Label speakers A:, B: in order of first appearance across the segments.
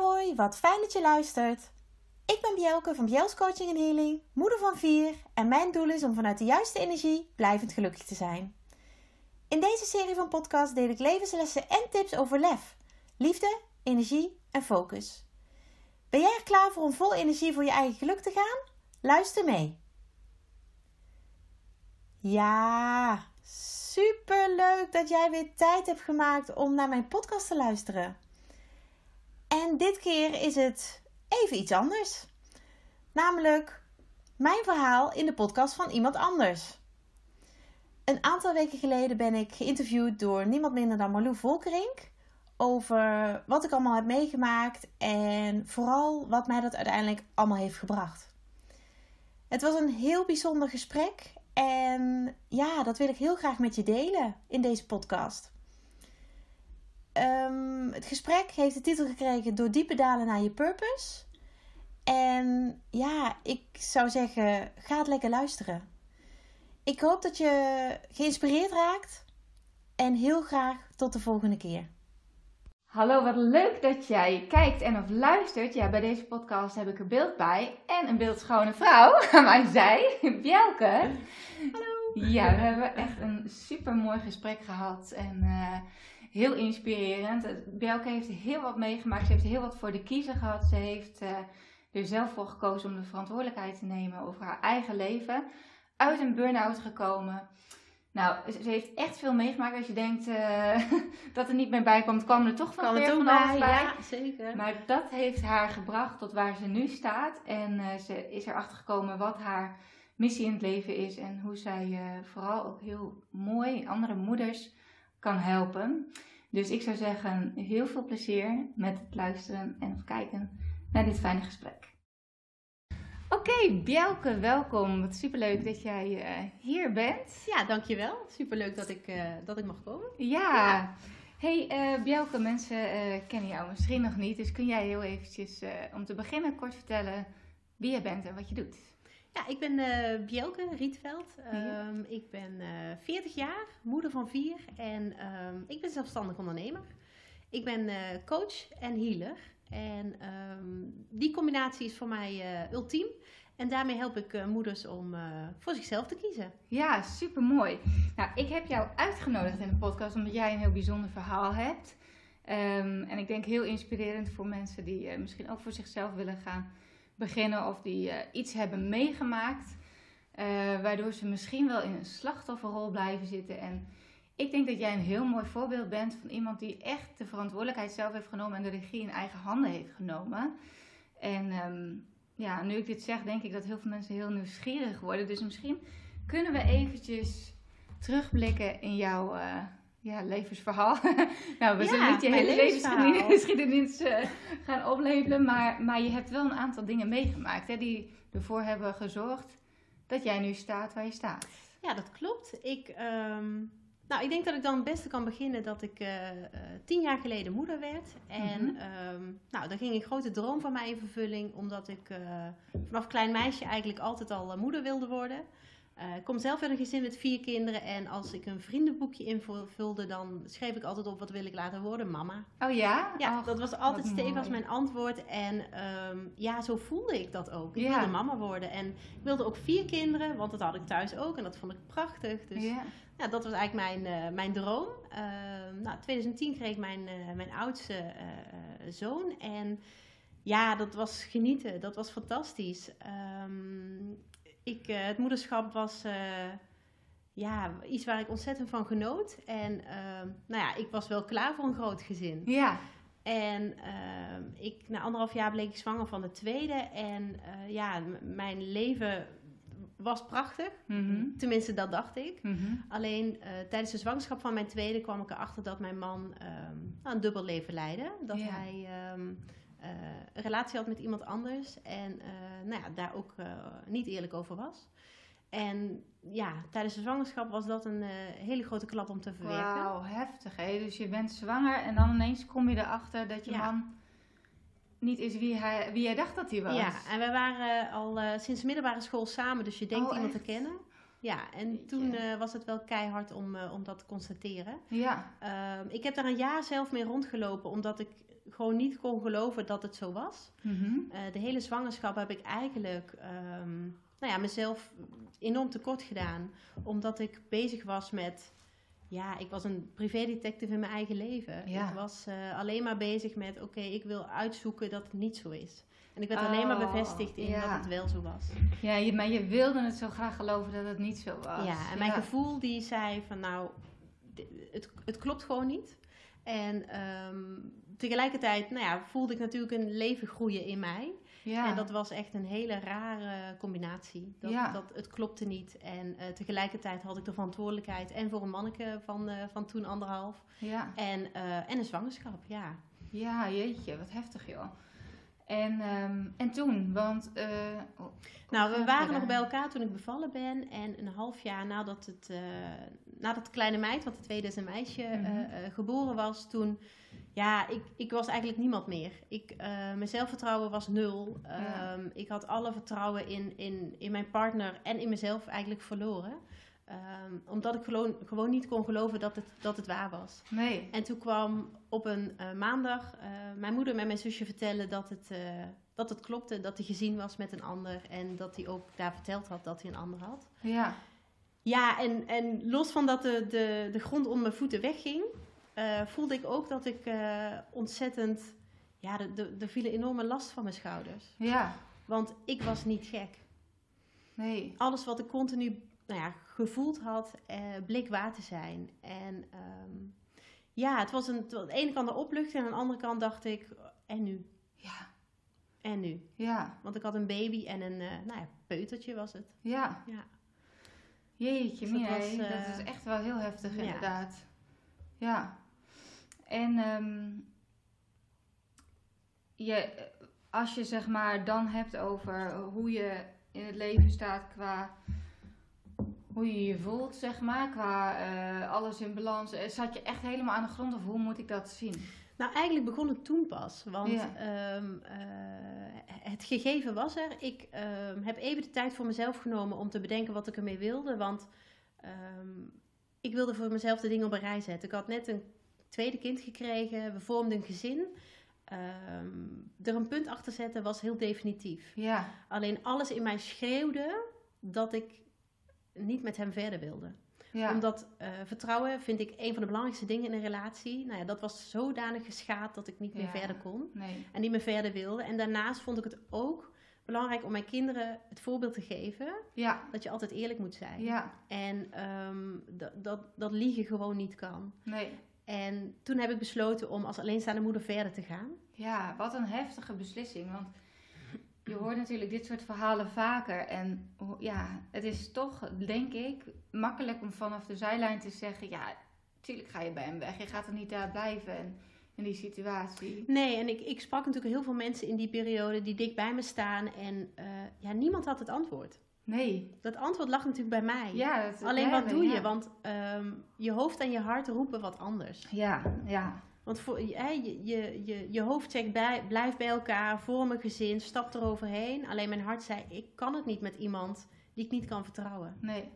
A: hoi, wat fijn dat je luistert. Ik ben Bjelke van Bjels Coaching en Healing, moeder van vier en mijn doel is om vanuit de juiste energie blijvend gelukkig te zijn. In deze serie van podcasts deel ik levenslessen en tips over lef, liefde, energie en focus. Ben jij er klaar voor om vol energie voor je eigen geluk te gaan? Luister mee. Ja, super leuk dat jij weer tijd hebt gemaakt om naar mijn podcast te luisteren. En dit keer is het even iets anders. Namelijk mijn verhaal in de podcast van iemand anders. Een aantal weken geleden ben ik geïnterviewd door niemand minder dan Marlou Volkerink over wat ik allemaal heb meegemaakt en vooral wat mij dat uiteindelijk allemaal heeft gebracht. Het was een heel bijzonder gesprek en ja, dat wil ik heel graag met je delen in deze podcast. Um, het gesprek heeft de titel gekregen Door diepe dalen naar je purpose. En ja, ik zou zeggen, ga het lekker luisteren. Ik hoop dat je geïnspireerd raakt. En heel graag tot de volgende keer.
B: Hallo, wat leuk dat jij kijkt en of luistert. Ja, bij deze podcast heb ik een beeld bij. En een beeldschone vrouw aan mijn zij, Bjelke.
A: Hallo.
B: Ja, we hebben echt een super mooi gesprek gehad. En uh, heel inspirerend. Bjelke heeft heel wat meegemaakt. Ze heeft heel wat voor de kiezer gehad. Ze heeft uh, er zelf voor gekozen om de verantwoordelijkheid te nemen over haar eigen leven. Uit een burn-out gekomen. Nou, ze heeft echt veel meegemaakt. Als je denkt uh, dat er niet meer bij komt, kwam er toch van weer
A: van
B: bij.
A: bij. Ja, zeker.
B: Maar dat heeft haar gebracht tot waar ze nu staat. En uh, ze is erachter gekomen wat haar missie in het leven is. En hoe zij uh, vooral ook heel mooi andere moeders kan helpen. Dus ik zou zeggen, heel veel plezier met het luisteren en of kijken naar dit fijne gesprek. Oké, okay, Bjelke, welkom. Wat superleuk dat jij uh, hier bent.
A: Ja, dankjewel. Superleuk dat ik, uh, dat ik mag komen.
B: Ja. ja. Hey uh, Bjelke, mensen kennen jou misschien nog niet. Dus kun jij heel eventjes om te beginnen kort vertellen wie je bent en wat je doet?
A: Ja, ik ben Bjelke Rietveld. Ja. Um, ik ben 40 jaar, moeder van vier en um, ik ben zelfstandig ondernemer. Ik ben coach en healer. En um, die combinatie is voor mij uh, ultiem. En daarmee help ik uh, moeders om uh, voor zichzelf te kiezen.
B: Ja, super mooi. Nou, ik heb jou uitgenodigd in de podcast omdat jij een heel bijzonder verhaal hebt. En ik denk heel inspirerend voor mensen die misschien ook voor zichzelf willen gaan beginnen of die iets hebben meegemaakt. waardoor ze misschien wel in een slachtofferrol blijven zitten en ik denk dat jij een heel mooi voorbeeld bent van iemand die echt de verantwoordelijkheid zelf heeft genomen en de regie in eigen handen heeft genomen. En um, ja, nu ik dit zeg, denk ik dat heel veel mensen heel nieuwsgierig worden. Dus misschien kunnen we eventjes terugblikken in jouw uh, ja, levensverhaal. nou, we
A: ja,
B: zullen niet je hele levensgeschiedenis uh, gaan opleveren, maar, maar je hebt wel een aantal dingen meegemaakt hè, die ervoor hebben gezorgd dat jij nu staat waar je staat.
A: Ja, dat klopt. Ik... Um nou, ik denk dat ik dan het beste kan beginnen dat ik uh, uh, tien jaar geleden moeder werd. En mm -hmm. um, nou, daar ging een grote droom van mij in vervulling, omdat ik uh, vanaf klein meisje eigenlijk altijd al moeder wilde worden. Ik kom zelf uit een gezin met vier kinderen en als ik een vriendenboekje invulde, dan schreef ik altijd op wat wil ik later worden, mama.
B: Oh ja?
A: Ja, Och, dat was altijd stevig mijn antwoord en um, ja, zo voelde ik dat ook. Ik
B: ja.
A: wilde mama worden en ik wilde ook vier kinderen, want dat had ik thuis ook en dat vond ik prachtig. Dus
B: ja
A: ja, dat was eigenlijk mijn, uh, mijn droom. Uh, nou, 2010 kreeg ik mijn, uh, mijn oudste zoon. En ja, dat was genieten. Dat was fantastisch. Um, ik, het moederschap was ja, iets waar ik ontzettend van genoot. En nou ja, ik was wel klaar voor een groot gezin.
B: Ja.
A: En ik, na anderhalf jaar bleek ik zwanger van de tweede. En ja, mijn leven was prachtig.
B: Mm -hmm.
A: Tenminste, dat dacht ik.
B: Mm -hmm.
A: Alleen uh, tijdens de zwangerschap van mijn tweede kwam ik erachter dat mijn man um, een dubbel leven leidde. Dat
B: ja.
A: hij um, een relatie had met iemand anders en uh, nou ja, daar ook niet eerlijk over was. En ja, tijdens de zwangerschap was dat een hele grote klap om te verwerken.
B: Wauw, heftig hè. Dus je bent zwanger en dan ineens kom je erachter dat je
A: ja.
B: man niet is wie, hij, wie jij dacht dat hij was.
A: Ja, en we waren al uh, sinds de middelbare school samen, dus je denkt
B: oh,
A: iemand
B: echt?
A: te kennen. Ja, en toen eh, was het wel keihard om, eh, om dat te constateren.
B: Ja.
A: Ehm, ik heb daar een jaar zelf mee rondgelopen, omdat ik gewoon niet kon geloven dat het zo was.
B: Mhm.
A: Eh, de hele zwangerschap heb ik eigenlijk ehm, nou ja, mezelf enorm tekort gedaan. Omdat ik bezig was met... Ja, ik was een privédetective in mijn eigen leven.
B: Ja.
A: Ik was eh, alleen maar bezig met... Oké, ik wil uitzoeken dat het niet zo is. En ik werd alleen maar
B: Oh,
A: bevestigd in
B: ja.
A: dat het wel zo was.
B: Ja, je, maar je wilde het zo graag geloven dat het niet zo was.
A: Ja, en mijn gevoel die zei van nou, het, het klopt gewoon niet. En ehm, tegelijkertijd nou ja, voelde ik natuurlijk een leven groeien in mij.
B: Ja.
A: En dat was echt een hele rare combinatie. Dat,
B: Ja.
A: dat, het klopte niet. En eh, tegelijkertijd had ik de verantwoordelijkheid en voor een manneke van, eh, van toen anderhalf.
B: ja.
A: En, eh, en een zwangerschap, ja.
B: ja, jeetje, wat heftig joh. En, ehm, en toen, want...
A: Nou, we waren nog bij elkaar toen ik bevallen ben. En een half jaar nadat, het, nadat de kleine meid, want de tweede is een meisje,
B: Mhm.
A: geboren was, toen... Ja, ik, ik was eigenlijk niemand meer. Ik, eh, mijn zelfvertrouwen was nul.
B: Ja.
A: Ehm, ik had alle vertrouwen in, in, in mijn partner en in mezelf eigenlijk verloren. Ehm, omdat ik gewoon, gewoon niet kon geloven dat het, dat het waar was.
B: Nee.
A: En toen kwam op een eh, maandag eh, mijn moeder met mijn zusje vertellen dat het, dat het klopte. Dat hij gezien was met een ander. En dat hij ook daar verteld had dat hij een ander had.
B: Ja.
A: Ja, en, en los van dat de, de, de grond onder mijn voeten wegging, eh, voelde ik ook dat ik eh, ontzettend. Ja, er- viel een enorme last van mijn schouders.
B: Ja.
A: Want ik was niet gek.
B: Nee.
A: Alles wat ik continu nou ja, gevoeld had, eh, bleek waar te zijn. En ehm, ja, het was een, het was aan de ene kant een opluchting en aan de andere kant dacht ik, en nu?
B: Ja.
A: En nu?
B: Ja.
A: Want ik had een baby en een nou ja, peutertje was het.
B: Ja.
A: Ja.
B: Jeetje,
A: Dus dat
B: Mina,
A: was,
B: dat is echt wel heel heftig inderdaad. Ja. En ehm, je, als je zeg maar dan hebt over hoe je in het leven staat qua hoe je je voelt, zeg maar, qua eh, alles in balans. eh, Zat je echt helemaal aan de grond of hoe moet ik dat zien?
A: Nou, eigenlijk begon het toen pas. Want
B: Ja.
A: ehm, eh, het gegeven was er. Ik ehm, heb even de tijd voor mezelf genomen om te bedenken wat ik ermee wilde. Want ik wilde voor mezelf de dingen op een rij zetten. Ik had net een tweede kind gekregen. We vormden een gezin. Ehm, er een punt achter zetten was heel definitief.
B: Ja,
A: Alleen alles in mij schreeuwde dat ik niet met hem verder wilde.
B: ja,
A: Omdat eh, vertrouwen vind ik een van de belangrijkste dingen in een relatie. Nou ja, dat was zodanig geschaad dat ik niet meer
B: Ja.
A: verder kon.
B: nee,
A: En niet meer verder wilde. En daarnaast vond ik het ook belangrijk om mijn kinderen het voorbeeld te geven.
B: ja,
A: Dat je altijd eerlijk moet zijn.
B: ja,
A: En ehm, dat, dat, dat liegen gewoon niet kan.
B: nee.
A: En toen heb ik besloten om als alleenstaande moeder verder te gaan.
B: Ja, wat een heftige beslissing. Want je hoort natuurlijk dit soort verhalen vaker. En ja, het is toch, denk ik, makkelijk om vanaf de zijlijn te zeggen: ja, tuurlijk ga je bij hem weg. Je gaat er niet daar blijven en, in die situatie.
A: Nee, en ik, ik sprak natuurlijk heel veel mensen in die periode die dik bij me staan. En eh, ja, niemand had het antwoord.
B: Nee.
A: Dat antwoord lag natuurlijk bij mij.
B: Ja, dat,
A: Alleen wat doe je? Want ehm, je hoofd en je hart roepen wat anders.
B: Ja, ja,
A: Want voor, je, je, je, je hoofd zegt bij, blijf bij elkaar, vorm een gezin, stap eroverheen. Alleen mijn hart zei, ik kan het niet met iemand die ik niet kan vertrouwen.
B: nee.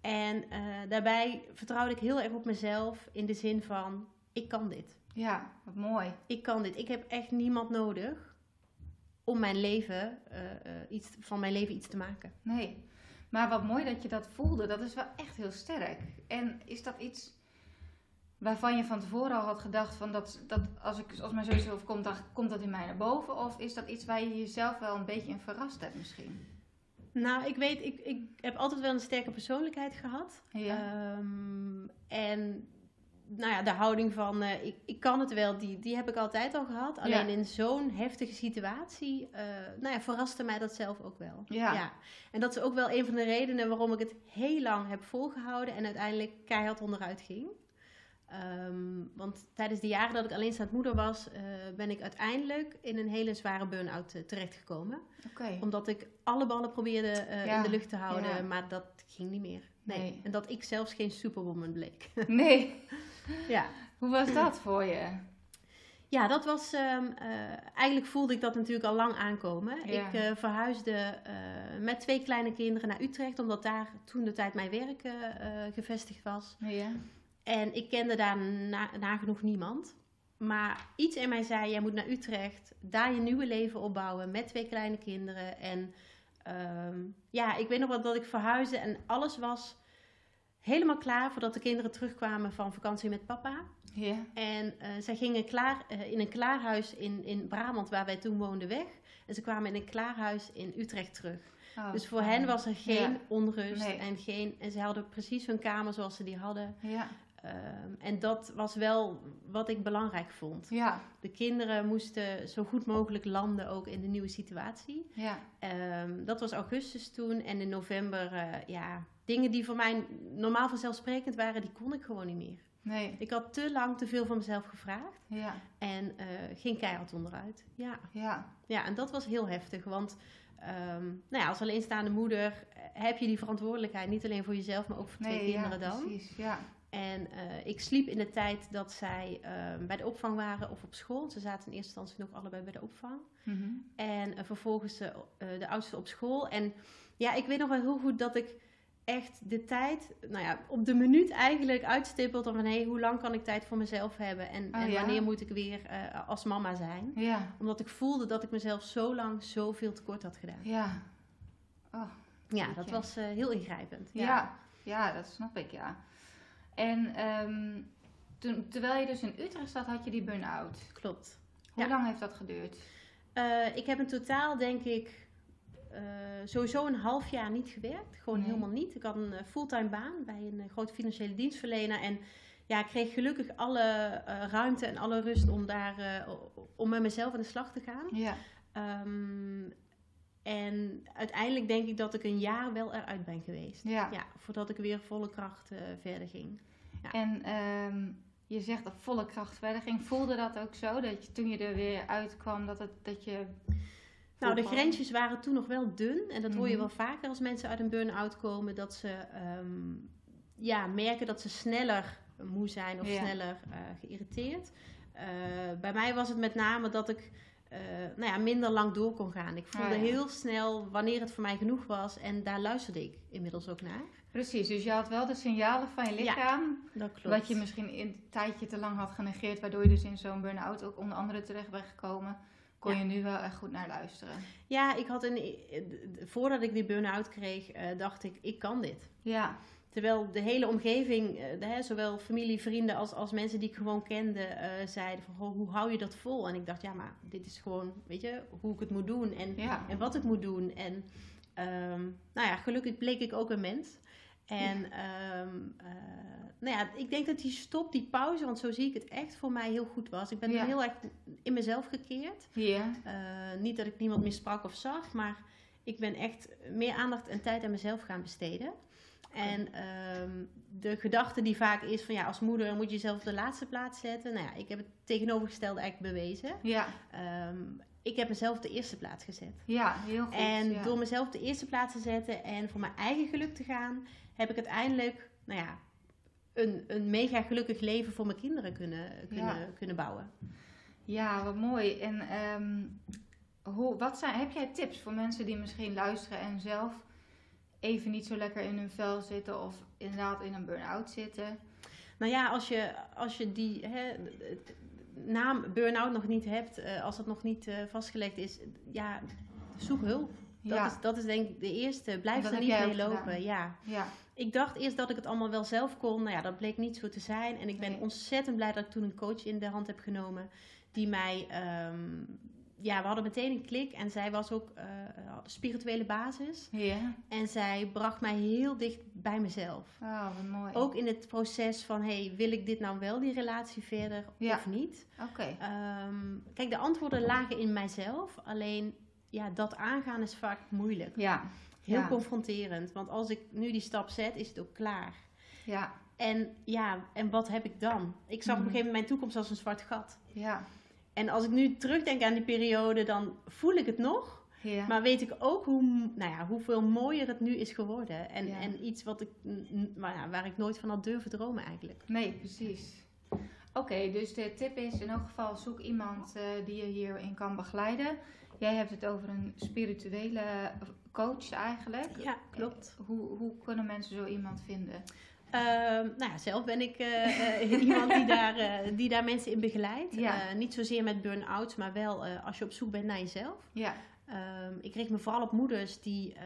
A: En eh, daarbij vertrouwde ik heel erg op mezelf in de zin van, ik kan dit.
B: Ja, wat mooi.
A: Ik kan dit. Ik heb echt niemand nodig om mijn leven, eh, eh, iets, van mijn leven iets te maken.
B: Nee. Maar wat mooi dat je dat voelde. Dat is wel echt heel sterk. En is dat iets waarvan je van tevoren al had gedacht van dat, dat als, ik, als mij zoiets overkomt, dan komt dat in mij naar boven? Of is dat iets waar je jezelf wel een beetje in verrast hebt misschien?
A: Nou, ik weet, ik, ik heb altijd wel een sterke persoonlijkheid gehad.
B: Ja.
A: Ehm, en nou ja, de houding van eh, ik, ik kan het wel, die, die heb ik altijd al gehad. Alleen
B: Ja.
A: in zo'n heftige situatie, eh, nou ja, verraste mij dat zelf ook wel.
B: Ja.
A: En dat is ook wel een van de redenen waarom ik het heel lang heb volgehouden en uiteindelijk keihard onderuit ging. Ehm, want tijdens de jaren dat ik alleenstaand moeder was, eh, ben ik uiteindelijk in een hele zware burn-out eh, terechtgekomen
B: Oké.
A: omdat ik alle ballen probeerde
B: Ja,
A: in de lucht te houden, maar dat ging niet meer. Nee.
B: Nee.
A: En dat ik zelfs geen superwoman bleek.
B: Nee.
A: ja.
B: Hoe was dat voor je?
A: Ja, dat was. ehm, eh, eigenlijk voelde ik dat natuurlijk al lang aankomen.
B: Ja.
A: Ik eh, verhuisde eh, met twee kleine kinderen naar Utrecht, omdat daar toen de tijd mijn werk gevestigd was.
B: Ja.
A: En ik kende daar na, nagenoeg niemand. Maar iets in mij zei: jij moet naar Utrecht, daar je nieuwe leven opbouwen met twee kleine kinderen. En ehm, ja, ik weet nog wel dat ik verhuisde en alles was helemaal klaar voordat de kinderen terugkwamen van vakantie met papa.
B: Ja.
A: En eh, zij gingen klaar, eh, in een klaarhuis in, in Brabant, waar wij toen woonden, weg. En ze kwamen in een klaarhuis in Utrecht terug.
B: Oh,
A: dus voor
B: fijn.
A: hen was er geen
B: Ja.
A: onrust.
B: Nee.
A: En, geen, en ze hadden precies hun kamer zoals ze die hadden.
B: Ja.
A: Ehm, en dat was wel wat ik belangrijk vond.
B: Ja.
A: De kinderen moesten zo goed mogelijk landen ook in de nieuwe situatie.
B: Ja.
A: Ehm, dat was augustus toen. En in november, eh, ja, dingen die voor mij normaal vanzelfsprekend waren, die kon ik gewoon niet meer.
B: Nee.
A: Ik had te lang te veel van mezelf gevraagd.
B: Ja.
A: En eh, ging keihard onderuit. Ja.
B: Ja.
A: ja, en dat was heel heftig. Want ehm, nou ja, als alleenstaande moeder eh, heb je die verantwoordelijkheid. Niet alleen voor jezelf, maar ook voor twee
B: ja,
A: kinderen dan.
B: precies. Ja.
A: En eh, ik sliep in de tijd dat zij ehm, bij de opvang waren of op school. Ze zaten in eerste instantie nog allebei bij de opvang.
B: Mhm.
A: En eh, vervolgens de, de oudste op school. En ja, ik weet nog wel heel goed dat ik echt de tijd, nou ja, op de minuut eigenlijk uitstippelde van hé, hey, hoe lang kan ik tijd voor mezelf hebben? En,
B: Oh,
A: en
B: ja?
A: wanneer moet ik weer eh, als mama zijn?
B: Ja.
A: Omdat ik voelde dat ik mezelf zo lang zoveel tekort had gedaan.
B: Ja. Oh.
A: Ja, dat was eh, heel ingrijpend.
B: Ja. ja. dat snap ik, ja. En ehm, toen, terwijl je dus in Utrecht zat, had je die burn-out.
A: Klopt.
B: Hoe lang heeft dat geduurd?
A: Eh, ik heb in totaal denk ik sowieso een half jaar niet gewerkt. Gewoon
B: Nee.
A: helemaal niet. Ik had een eh, fulltime baan bij een eh, grote financiële dienstverlener. En ja, ik kreeg gelukkig alle eh, ruimte en alle rust om daar eh, om met mezelf aan de slag te gaan.
B: Ja.
A: Ehm, en uiteindelijk denk ik dat ik een jaar wel eruit ben geweest.
B: Ja.
A: Ja, voordat ik weer volle kracht eh, verder ging. Ja.
B: En ehm, je zegt dat volle kracht verder ging. Voelde dat ook zo? Dat je, toen je er weer uitkwam, dat, het, dat je...
A: Nou, de grensjes waren toen nog wel dun. En dat hoor je
B: Mhm.
A: wel vaker als mensen uit een burn-out komen. Dat ze ehm, ja, merken dat ze sneller moe zijn of
B: Ja.
A: sneller eh, geïrriteerd. Eh, bij mij was het met name dat ik eh, nou ja, minder lang door kon gaan. Ik voelde
B: Ah, ja.
A: heel snel wanneer het voor mij genoeg was. En daar luisterde ik inmiddels ook naar.
B: Precies, dus je had wel de signalen van je
A: Ja,
B: lichaam.
A: Dat klopt.
B: Wat je misschien in een tijdje te lang had genegeerd, waardoor je dus in zo'n burn-out ook onder andere terecht bent gekomen. Kon
A: Ja.
B: je nu wel echt goed naar luisteren.
A: Ja, ik had een, voordat ik die burn-out kreeg, eh, dacht ik, ik kan dit.
B: Ja,
A: Terwijl de hele omgeving, eh, de, hè, zowel familie, vrienden als, als mensen die ik gewoon kende, eh, zeiden van "Goh, hoe hou je dat vol? En ik dacht, ja, maar dit is gewoon, weet je, hoe ik het moet doen en,
B: ja.
A: en wat ik moet doen. En ehm, nou ja, gelukkig bleek ik ook een mens. En ehm, eh, nou ja, ik denk dat die stop, die pauze, want zo zie ik het echt, voor mij heel goed was. Ik ben
B: Ja.
A: heel erg in mezelf gekeerd.
B: Ja,
A: Eh, niet dat ik niemand meer sprak of zag, maar ik ben echt meer aandacht en tijd aan mezelf gaan besteden. En ehm, de gedachte die vaak is van ja, als moeder moet je jezelf op de laatste plaats zetten. Nou ja, ik heb het tegenovergestelde eigenlijk bewezen.
B: ja,
A: Ehm, ik heb mezelf op de eerste plaats gezet.
B: ja, heel goed.
A: En
B: ja.
A: door mezelf op de eerste plaats te zetten en voor mijn eigen geluk te gaan, heb ik uiteindelijk, nou ja, een, een mega gelukkig leven voor mijn kinderen kunnen, kunnen,
B: Ja.
A: kunnen bouwen.
B: Ja, wat mooi. En ehm, hoe, wat zijn, heb jij tips voor mensen die misschien luisteren en zelf even niet zo lekker in hun vel zitten of inderdaad in een burn-out zitten?
A: Nou ja, als je, als je die hè, naam burn-out nog niet hebt, eh, als dat nog niet eh, vastgelegd is, ja, zoek hulp. Dat,
B: ja,
A: is, dat is denk ik de eerste. Blijf er niet mee lopen.
B: gedaan.
A: Ja.
B: ja,
A: Ik dacht eerst dat ik het allemaal wel zelf kon. Nou ja, dat bleek niet zo te zijn. En ik ben
B: Nee.
A: ontzettend blij dat ik toen een coach in de hand heb genomen. Die mij, ehm, ja, we hadden meteen een klik. En zij was ook, eh, had een spirituele basis.
B: ja.
A: En zij bracht mij heel dicht bij mezelf.
B: Oh, wat mooi.
A: Ook in het proces van, hey, wil ik dit nou wel, die relatie verder
B: Ja.
A: of niet?
B: Oké.
A: Ehm, kijk, de antwoorden lagen in mijzelf. Alleen, ja, dat aangaan is vaak moeilijk.
B: Ja,
A: Heel
B: Ja.
A: confronterend. Want als ik nu die stap zet, is het ook klaar.
B: ja,
A: En ja, en wat heb ik dan? Ik zag op
B: Mhm.
A: een gegeven moment mijn toekomst als een zwart gat.
B: ja,
A: En als ik nu terugdenk aan die periode, dan voel ik het nog.
B: ja.
A: Maar weet ik ook hoe, nou ja, hoeveel mooier het nu is geworden. En,
B: Ja.
A: en iets wat ik, maar waar ik nooit van had durven dromen eigenlijk.
B: Nee, precies. Oké, dus de tip is in elk geval zoek iemand eh, die je hierin kan begeleiden. Jij hebt het over een spirituele coach eigenlijk.
A: Ja, klopt.
B: Hoe, hoe kunnen mensen zo iemand vinden?
A: Ehm, nou ja, zelf ben ik eh, eh, iemand die daar, eh, die daar mensen in begeleidt.
B: Ja.
A: Eh, niet zozeer met burn-outs, maar wel eh, als je op zoek bent naar jezelf.
B: Ja,
A: Ehm, ik richt me vooral op moeders die eh,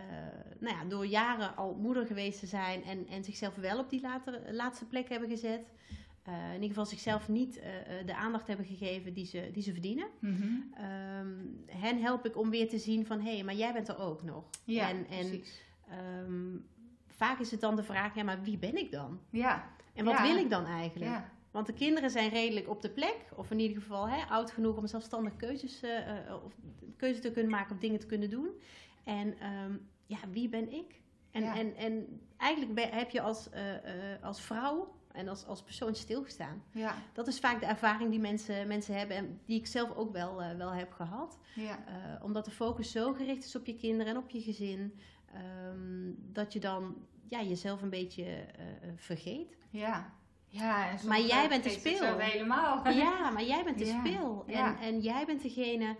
A: nou ja, door jaren al moeder geweest te zijn en, en zichzelf wel op die later, laatste plek hebben gezet. Eh, in ieder geval zichzelf niet eh, eh, de aandacht hebben gegeven die ze, die ze verdienen.
B: Mhm.
A: Ehm, hen help ik om weer te zien van hé, hey, maar jij bent er ook nog.
B: ja
A: en en
B: precies.
A: ehm, vaak is het dan de vraag, ja, maar wie ben ik dan?
B: Ja,
A: En wat
B: Ja.
A: wil ik dan eigenlijk?
B: ja,
A: Want de kinderen zijn redelijk op de plek, of in ieder geval hè, oud genoeg om zelfstandig keuzes, of keuze te kunnen maken of dingen te kunnen doen. En ehm, ja, wie ben ik? En,
B: Ja.
A: en, en eigenlijk ben- heb je als, als vrouw en als, als persoon stilgestaan.
B: ja,
A: Dat is vaak de ervaring die mensen, mensen hebben en die ik zelf ook wel, eh, wel heb gehad.
B: ja.
A: Eh, omdat de focus zo gericht is op je kinderen en op je gezin, ehm, dat je dan ja, jezelf een beetje eh, vergeet.
B: ja. Ja, en
A: Maar jij bent de speel.
B: helemaal.
A: Ja, maar jij bent de
B: Ja,
A: speel. En,
B: ja.
A: en jij bent degene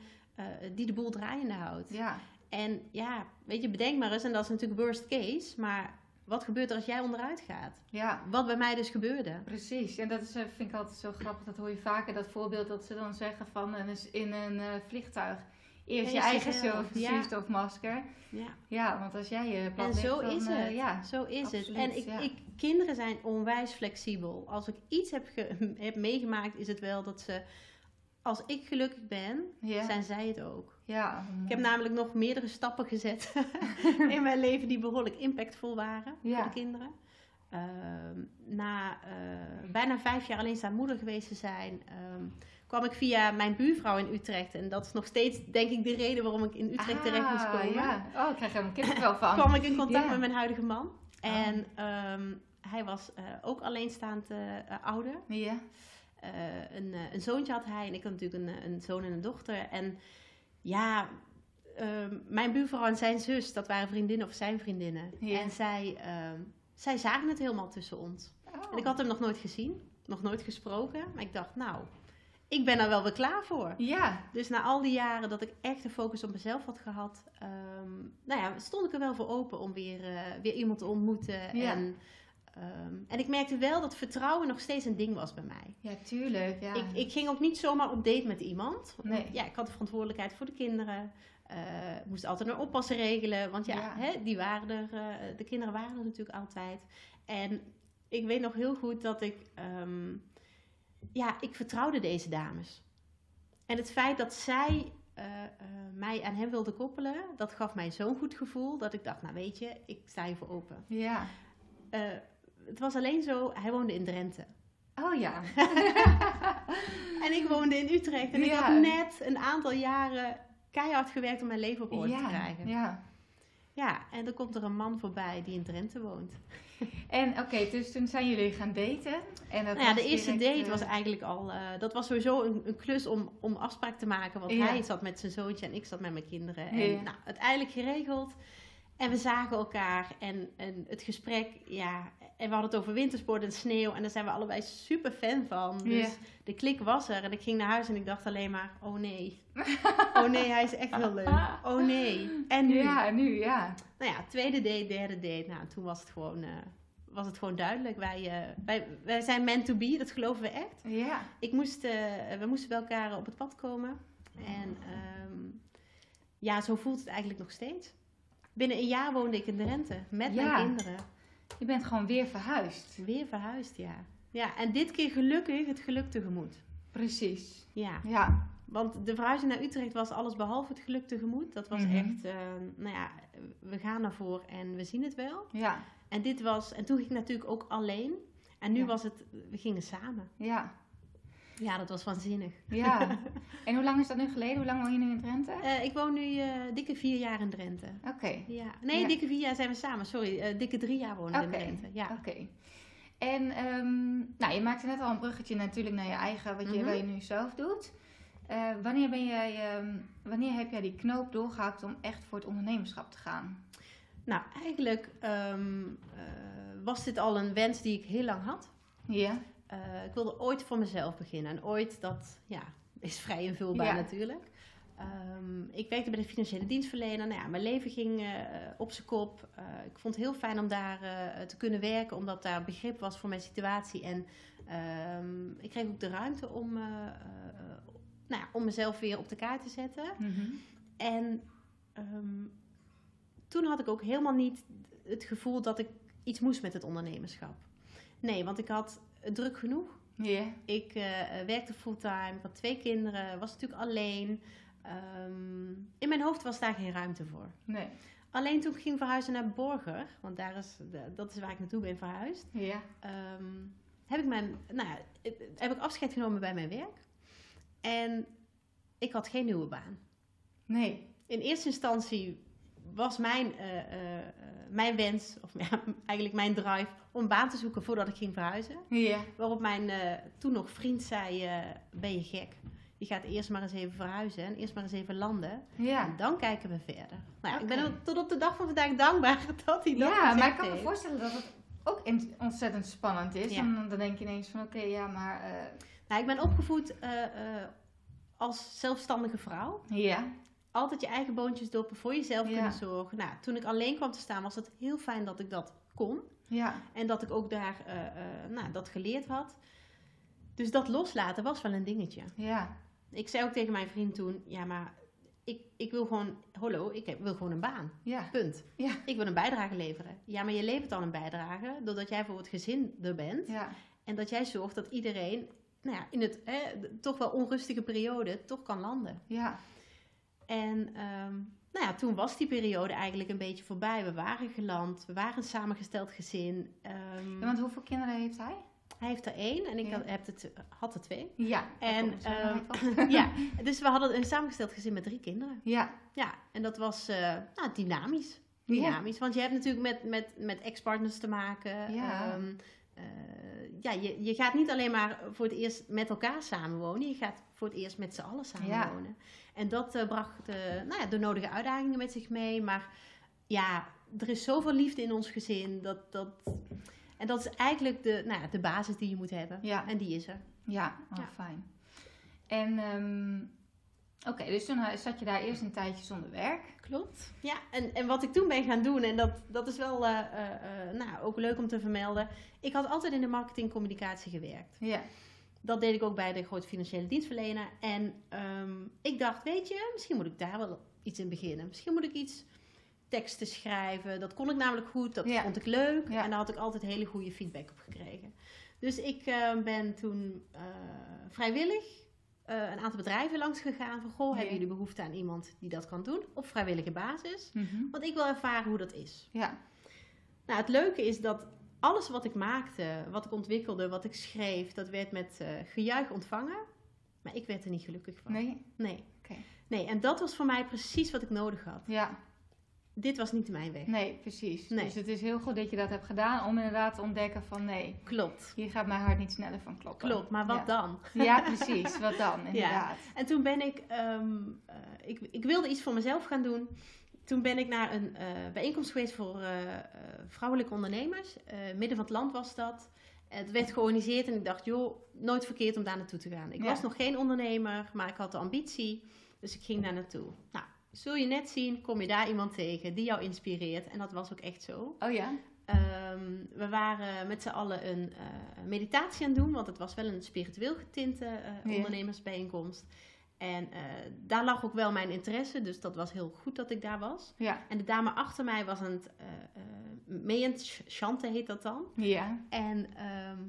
A: die de boel draaiende houdt.
B: Ja,
A: En ja, weet je, bedenk maar eens, en dat is natuurlijk worst case, maar wat gebeurt er als jij onderuit gaat?
B: ja.
A: Wat bij mij dus gebeurde.
B: Precies, en dat is, eh, vind ik altijd zo grappig. Dat hoor je vaker, dat voorbeeld dat ze dan zeggen van in een eh, vliegtuig. Eerst je eigen zuurstofmasker.
A: Ja.
B: Ja, want als jij je plat
A: En
B: ligt,
A: zo
B: dan,
A: is
B: eh,
A: het.
B: ja,
A: Zo is
B: absoluut,
A: het. En ik,
B: ja.
A: ik, kinderen zijn onwijs flexibel. Als ik iets heb, heb meegemaakt, is het wel dat ze, als ik gelukkig ben,
B: ja,
A: zijn zij het ook.
B: Ja.
A: Ik heb namelijk nog meerdere stappen gezet in mijn leven die behoorlijk impactvol waren
B: Ja.
A: voor de kinderen. Ehm, na eh, bijna vijf jaar alleen staan moeder geweest te zijn, ehm, kwam ik via mijn buurvrouw in Utrecht. En dat is nog steeds, denk ik, de reden waarom ik in Utrecht terecht moest
B: Ah,
A: komen.
B: Ja. Oh, ik krijg er helemaal wel van.
A: kwam ik in contact met mijn huidige man.
B: Oh.
A: En ehm, hij was eh, ook alleenstaand eh, ouder.
B: Ja,
A: een, een zoontje had hij en ik had natuurlijk een, een zoon en een dochter. En ja, ehm, mijn buurvrouw en zijn zus, dat waren vriendinnen of zijn vriendinnen.
B: Ja.
A: En zij, ehm, zij zagen het helemaal tussen ons.
B: Oh.
A: En ik had hem nog nooit gezien, nog nooit gesproken. Maar ik dacht, nou, ik ben er wel weer klaar voor.
B: Ja,
A: Dus na al die jaren dat ik echt de focus op mezelf had gehad, ehm, nou ja, stond ik er wel voor open om weer, eh, weer iemand te ontmoeten.
B: Ja.
A: En, ehm, en ik merkte wel dat vertrouwen nog steeds een ding was bij mij.
B: ja, tuurlijk. Ja.
A: Ik, ik ging ook niet zomaar op date met iemand.
B: Nee.
A: Ja, ik had de verantwoordelijkheid voor de kinderen. eh moest altijd een oppassen regelen. Want ja,
B: Ja.
A: Hè, die waren er, eh, de kinderen waren er natuurlijk altijd. En ik weet nog heel goed dat ik... ehm, ja, ik vertrouwde deze dames. En het feit dat zij eh, mij aan hem wilden koppelen... dat gaf mij zo'n goed gevoel dat ik dacht... nou weet je, ik sta hiervoor open.
B: Ja.
A: Het was alleen zo, hij woonde in Drenthe.
B: Oh ja.
A: En ik woonde in Utrecht. En ik had net een aantal jaren keihard gewerkt om mijn leven op orde te krijgen.
B: Ja.
A: Ja, en dan komt er een man voorbij die in Drenthe woont.
B: En oké, dus toen zijn jullie gaan daten. En dat
A: Nou ja, de eerste
B: direct,
A: date
B: eh,
A: was eigenlijk al... eh, dat was sowieso een, een klus om, om afspraak te maken. Want
B: Ja.
A: hij zat met zijn zoontje en ik zat met mijn kinderen. En nou, uiteindelijk geregeld. En we zagen elkaar. En, en het gesprek, ja... En we hadden het over wintersport en sneeuw. En daar zijn we allebei super fan van. Dus de klik was er. En ik ging naar huis en ik dacht alleen maar... Oh nee. Oh nee, hij is echt wel leuk. Oh nee. En nu?
B: Ja, nu, ja.
A: Nou ja, tweede date, derde date. Nou, toen was het gewoon, eh, was het gewoon duidelijk. Wij, eh, wij, wij zijn meant to be, dat geloven we echt.
B: Ja.
A: Ik moest, eh, we moesten bij elkaar op het pad komen. En ehm, ja, zo voelt het eigenlijk nog steeds. Binnen een jaar woonde ik in Drenthe met
B: Ja.
A: mijn kinderen.
B: Je bent gewoon weer verhuisd.
A: Weer verhuisd, ja. Ja, en dit keer gelukkig het geluk tegemoet.
B: Precies.
A: Ja,
B: Ja.
A: want de verhuizing naar Utrecht was alles behalve het geluk tegemoet. Dat was
B: Mhm.
A: echt, eh, nou ja, we gaan ervoor en we zien het wel.
B: Ja.
A: En dit was, en toen ging ik natuurlijk ook alleen. En nu
B: Ja.
A: was het, we gingen samen.
B: Ja.
A: Ja, dat was waanzinnig.
B: Ja. en hoe lang is dat nu geleden? Hoe lang woon je nu in Drenthe?
A: Eh, ik woon nu eh, dikke vier jaar in Drenthe.
B: Oké.
A: Ja. Nee,
B: Ja.
A: dikke vier jaar zijn we samen. Sorry, eh, dikke drie jaar wonen we
B: Oké.
A: in Drenthe. Ja.
B: Oké. En ehm, nou, je maakte net al een bruggetje natuurlijk naar je eigen, wat je,
A: Mhm.
B: wat je nu zelf doet. Wanneer, ben jij, ehm, wanneer heb jij die knoop doorgehakt om echt voor het ondernemerschap te gaan?
A: Nou, eigenlijk ehm, eh, was dit al een wens die ik heel lang had.
B: Ja.
A: Eh, ik wilde ooit voor mezelf beginnen. En ooit, dat ja, is vrij invulbaar
B: Ja.
A: natuurlijk. Ehm, ik werkte bij de financiële dienstverlener. Nou ja, mijn leven ging eh, op zijn kop. Eh, ik vond het heel fijn om daar te kunnen werken, omdat daar begrip was voor mijn situatie. En ehm, ik kreeg ook de ruimte om, nou ja, om mezelf weer op de kaart te zetten.
B: Mhm.
A: En ehm, toen had ik ook helemaal niet het gevoel dat ik iets moest met het ondernemerschap. Nee, want ik had druk genoeg. Ik eh, eh, werkte fulltime, had twee kinderen, was natuurlijk alleen. Ehm, in mijn hoofd was daar geen ruimte voor.
B: Nee.
A: Alleen toen ik ging verhuizen naar Borger, want daar is, de- dat is waar ik naartoe ben verhuisd,
B: Ja.
A: ehm, heb, ik mijn, nou ja, eh, heb ik afscheid genomen bij mijn werk. En ik had geen nieuwe baan.
B: Nee.
A: In eerste instantie was mijn, eh, eh, mijn wens, of ja, eigenlijk mijn drive, om een baan te zoeken voordat ik ging verhuizen.
B: Ja.
A: Waarop mijn eh, toen nog vriend zei, ben je gek? Je gaat eerst maar eens even verhuizen en eerst maar eens even landen.
B: Ja.
A: En dan kijken we verder. Nou, ja, Ik ben ook tot op de dag van vandaag dankbaar dat hij dat
B: Ja, maar ik kan me voorstellen dat het ook ontzettend spannend is.
A: Ja.
B: En dan denk je ineens van, oké, ja, maar...
A: Nou, ik ben opgevoed als zelfstandige vrouw.
B: ja.
A: Altijd je eigen boontjes doppen, voor jezelf kunnen zorgen. Nou, toen ik alleen kwam te staan was het heel fijn dat ik dat kon.
B: Ja.
A: En dat ik ook daar eh, eh, nou, dat geleerd had. Dus dat loslaten was wel een dingetje.
B: Ja.
A: Ik zei ook tegen mijn vriend toen, ja maar ik, ik wil gewoon, hallo, ik heb, wil gewoon een baan.
B: Ja.
A: Punt.
B: Ja.
A: Ik wil een bijdrage leveren. Ja, maar je levert dan een bijdrage doordat jij voor het gezin er bent.
B: Ja.
A: En dat jij zorgt dat iedereen nou ja, in het toch wel onrustige periode toch kan landen.
B: Ja.
A: En ehm, nou ja, toen was die periode eigenlijk een beetje voorbij. We waren geland, we waren een samengesteld gezin. Ehm,
B: Ja, Want hoeveel kinderen heeft hij?
A: Hij heeft er één en ik
B: Ja.
A: had, heb het, had er twee.
B: Ja.
A: En,
B: zo
A: ehm, ja, dus we hadden een samengesteld gezin met drie kinderen.
B: ja.
A: Ja, en dat was eh, nou, dynamisch.
B: Ja.
A: Dynamisch, want je hebt natuurlijk met, met, met ex-partners te maken.
B: Ja.
A: Eh, ja, je, je gaat niet alleen maar voor het eerst met elkaar samenwonen. Je gaat voor het eerst met z'n allen samenwonen. En dat eh, bracht eh, nou ja, de nodige uitdagingen met zich mee. Maar ja, er is zoveel liefde in ons gezin. Dat, dat, en dat is eigenlijk de, nou ja, de basis die je moet hebben.
B: Ja.
A: En die is er.
B: Ja, oh,
A: Ja.
B: fijn. En, ehm, oké, dus toen eh, zat je daar eerst een tijdje zonder werk.
A: Klopt. Ja, en, en wat ik toen ben gaan doen, en dat, dat is wel nou, ook leuk om te vermelden. Ik had altijd in de marketingcommunicatie gewerkt.
B: Ja.
A: Dat deed ik ook bij de grote financiële dienstverlener. En ehm, ik dacht, weet je, misschien moet ik daar wel iets in beginnen. Misschien moet ik iets teksten schrijven. Dat kon ik namelijk goed, dat
B: Ja.
A: vond ik leuk.
B: Ja.
A: En daar had ik altijd hele goede feedback op gekregen. Dus ik eh, ben toen eh, vrijwillig eh, een aantal bedrijven langs gegaan. Van, goh, hebben jullie behoefte aan iemand die dat kan doen? Op vrijwillige basis.
B: Mhm.
A: Want ik wil ervaren hoe dat is.
B: Ja.
A: Nou, het leuke is dat alles wat ik maakte, wat ik ontwikkelde, wat ik schreef, dat werd met eh, gejuich ontvangen. Maar ik werd er niet gelukkig van.
B: Nee?
A: Nee. Nee, en dat was voor mij precies wat ik nodig had.
B: Ja.
A: Dit was niet mijn weg.
B: Nee, precies.
A: Nee.
B: Dus het is heel goed dat je dat hebt gedaan om inderdaad te ontdekken van nee,
A: Klopt.
B: hier gaat mijn hart niet sneller van kloppen.
A: Klopt, maar wat
B: ja.
A: dan?
B: Ja, precies. Wat dan, inderdaad.
A: En toen ben ik, ehm, eh, ik, ik wilde iets voor mezelf gaan doen. Toen ben ik naar een eh, bijeenkomst geweest voor eh, eh, vrouwelijke ondernemers. Midden van het land was dat. Het werd georganiseerd en ik dacht, joh, nooit verkeerd om daar naartoe te gaan. Ik
B: Ja.
A: was nog geen ondernemer, maar ik had de ambitie. Dus ik ging daar naartoe. Nou, zul je net zien, kom je daar iemand tegen die jou inspireert. En dat was ook echt zo.
B: Oh ja?
A: Ehm, we waren met z'n allen een meditatie aan het doen, want het was wel een spiritueel getinte
B: Ja.
A: En eh, daar lag ook wel mijn interesse, dus dat was heel goed dat ik daar was.
B: Ja.
A: En de dame achter mij was aan het uh, meeend chanten, heet dat dan.
B: Ja.
A: En, ehm,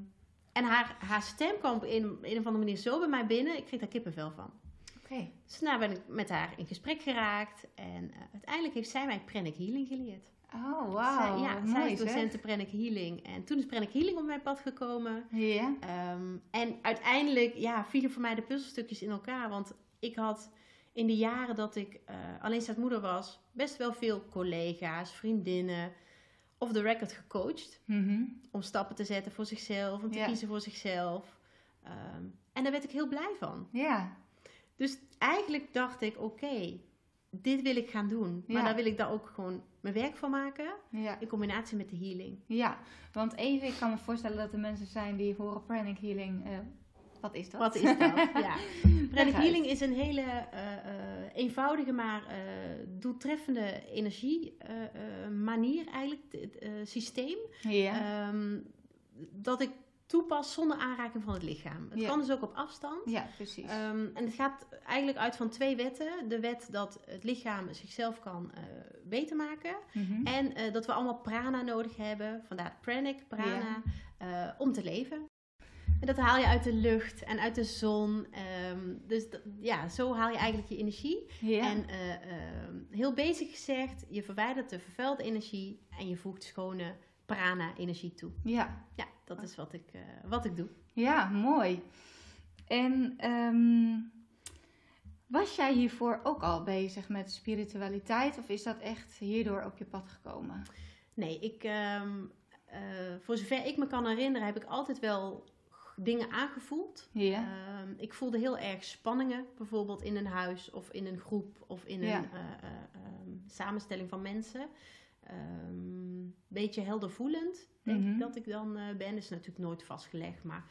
A: en haar, haar stem kwam op een, een of andere manier zo bij mij binnen, ik kreeg daar kippenvel van.
B: Oké.
A: Dus daarna ben ik met haar in gesprek geraakt en eh, uiteindelijk heeft zij mij pranic healing geleerd.
B: Oh, wauw.
A: Zij, ja, zij is
B: zeg.
A: docent Pranic Healing. En toen is Pranic Healing op mijn pad gekomen.
B: Ja.
A: Ehm, en uiteindelijk ja, vielen voor mij de puzzelstukjes in elkaar. Want ik had in de jaren dat ik uh, alleenstaand moeder was... best wel veel collega's, vriendinnen... off the record gecoacht.
B: Mhm.
A: Om stappen te zetten voor zichzelf, om te
B: Ja.
A: kiezen voor zichzelf. Ehm, en daar werd ik heel blij van.
B: Ja.
A: Dus eigenlijk dacht ik, oké, dit wil ik gaan doen. Maar
B: Ja.
A: daar wil ik daar ook gewoon mijn werk van maken.
B: Ja.
A: In combinatie met de healing.
B: ja, want even, ik kan me voorstellen dat er mensen zijn die horen pranic healing. eh, wat is dat?
A: Wat is dat? ja. Pranic healing is een hele eh, eh, eenvoudige, maar eh, doeltreffende energie eh, eh, manier eigenlijk, het systeem.
B: Ja.
A: Ehm, dat ik toepas zonder aanraking van het lichaam. Het
B: Ja.
A: kan dus ook op afstand.
B: ja, precies.
A: Ehm, en het gaat eigenlijk uit van twee wetten. De wet dat het lichaam zichzelf kan eh, beter maken.
B: Mhm.
A: En eh, dat we allemaal prana nodig hebben. Vandaar pranic, prana, eh, om te leven. En dat haal je uit de lucht en uit de zon. Ehm, dus dat- ja, zo haal je eigenlijk je energie.
B: ja.
A: En eh, ehm, heel basic gezegd, je verwijdert de vervuilde energie en je voegt schone prana-energie toe.
B: ja.
A: Ja, dat is wat ik, eh, wat ik doe.
B: Ja, mooi. En ehm, was jij hiervoor ook al bezig met spiritualiteit of is dat echt hierdoor op je pad gekomen?
A: Nee, ik, ehm, eh, voor zover ik me kan herinneren, heb ik altijd wel dingen aangevoeld.
B: Ja.
A: Ehm, ik voelde heel erg spanningen, bijvoorbeeld in een huis of in een groep of in een
B: Ja.
A: eh, samenstelling van mensen. Een beetje heldervoelend, denk
B: Mhm.
A: ik dat ik dan eh, ben. Dat is natuurlijk nooit vastgelegd, maar...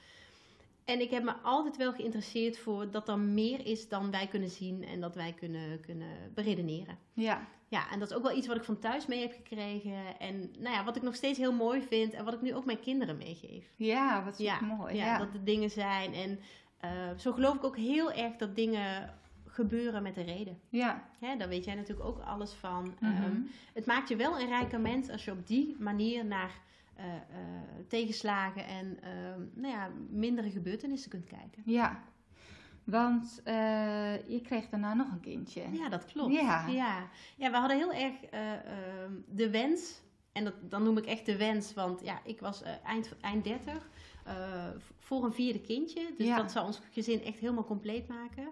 A: En ik heb me altijd wel geïnteresseerd voor dat er meer is dan wij kunnen zien en dat wij kunnen, kunnen beredeneren.
B: ja.
A: Ja, en dat is ook wel iets wat ik van thuis mee heb gekregen. En nou ja, wat ik nog steeds heel mooi vind en wat ik nu ook mijn kinderen meegeef.
B: Ja, wat
A: Ja,
B: mooi.
A: Ja,
B: Ja,
A: dat er dingen zijn. En eh, zo geloof ik ook heel erg dat dingen gebeuren met een reden.
B: ja.
A: Hè, daar weet jij natuurlijk ook alles van.
B: Mhm.
A: Ehm, het maakt je wel een rijker mens als je op die manier naar eh, eh, tegenslagen en ehm, nou ja, mindere gebeurtenissen kunt kijken.
B: ja. Want eh, je kreeg daarna nog een kindje.
A: Ja, dat klopt.
B: Ja.
A: Ja, ja we hadden heel erg eh, ehm, de wens. En dat, dan noem ik echt de wens, want ja, ik was eind, eind 30 eh, v- voor een vierde kindje. Dus
B: Ja.
A: dat zou ons gezin echt helemaal compleet maken.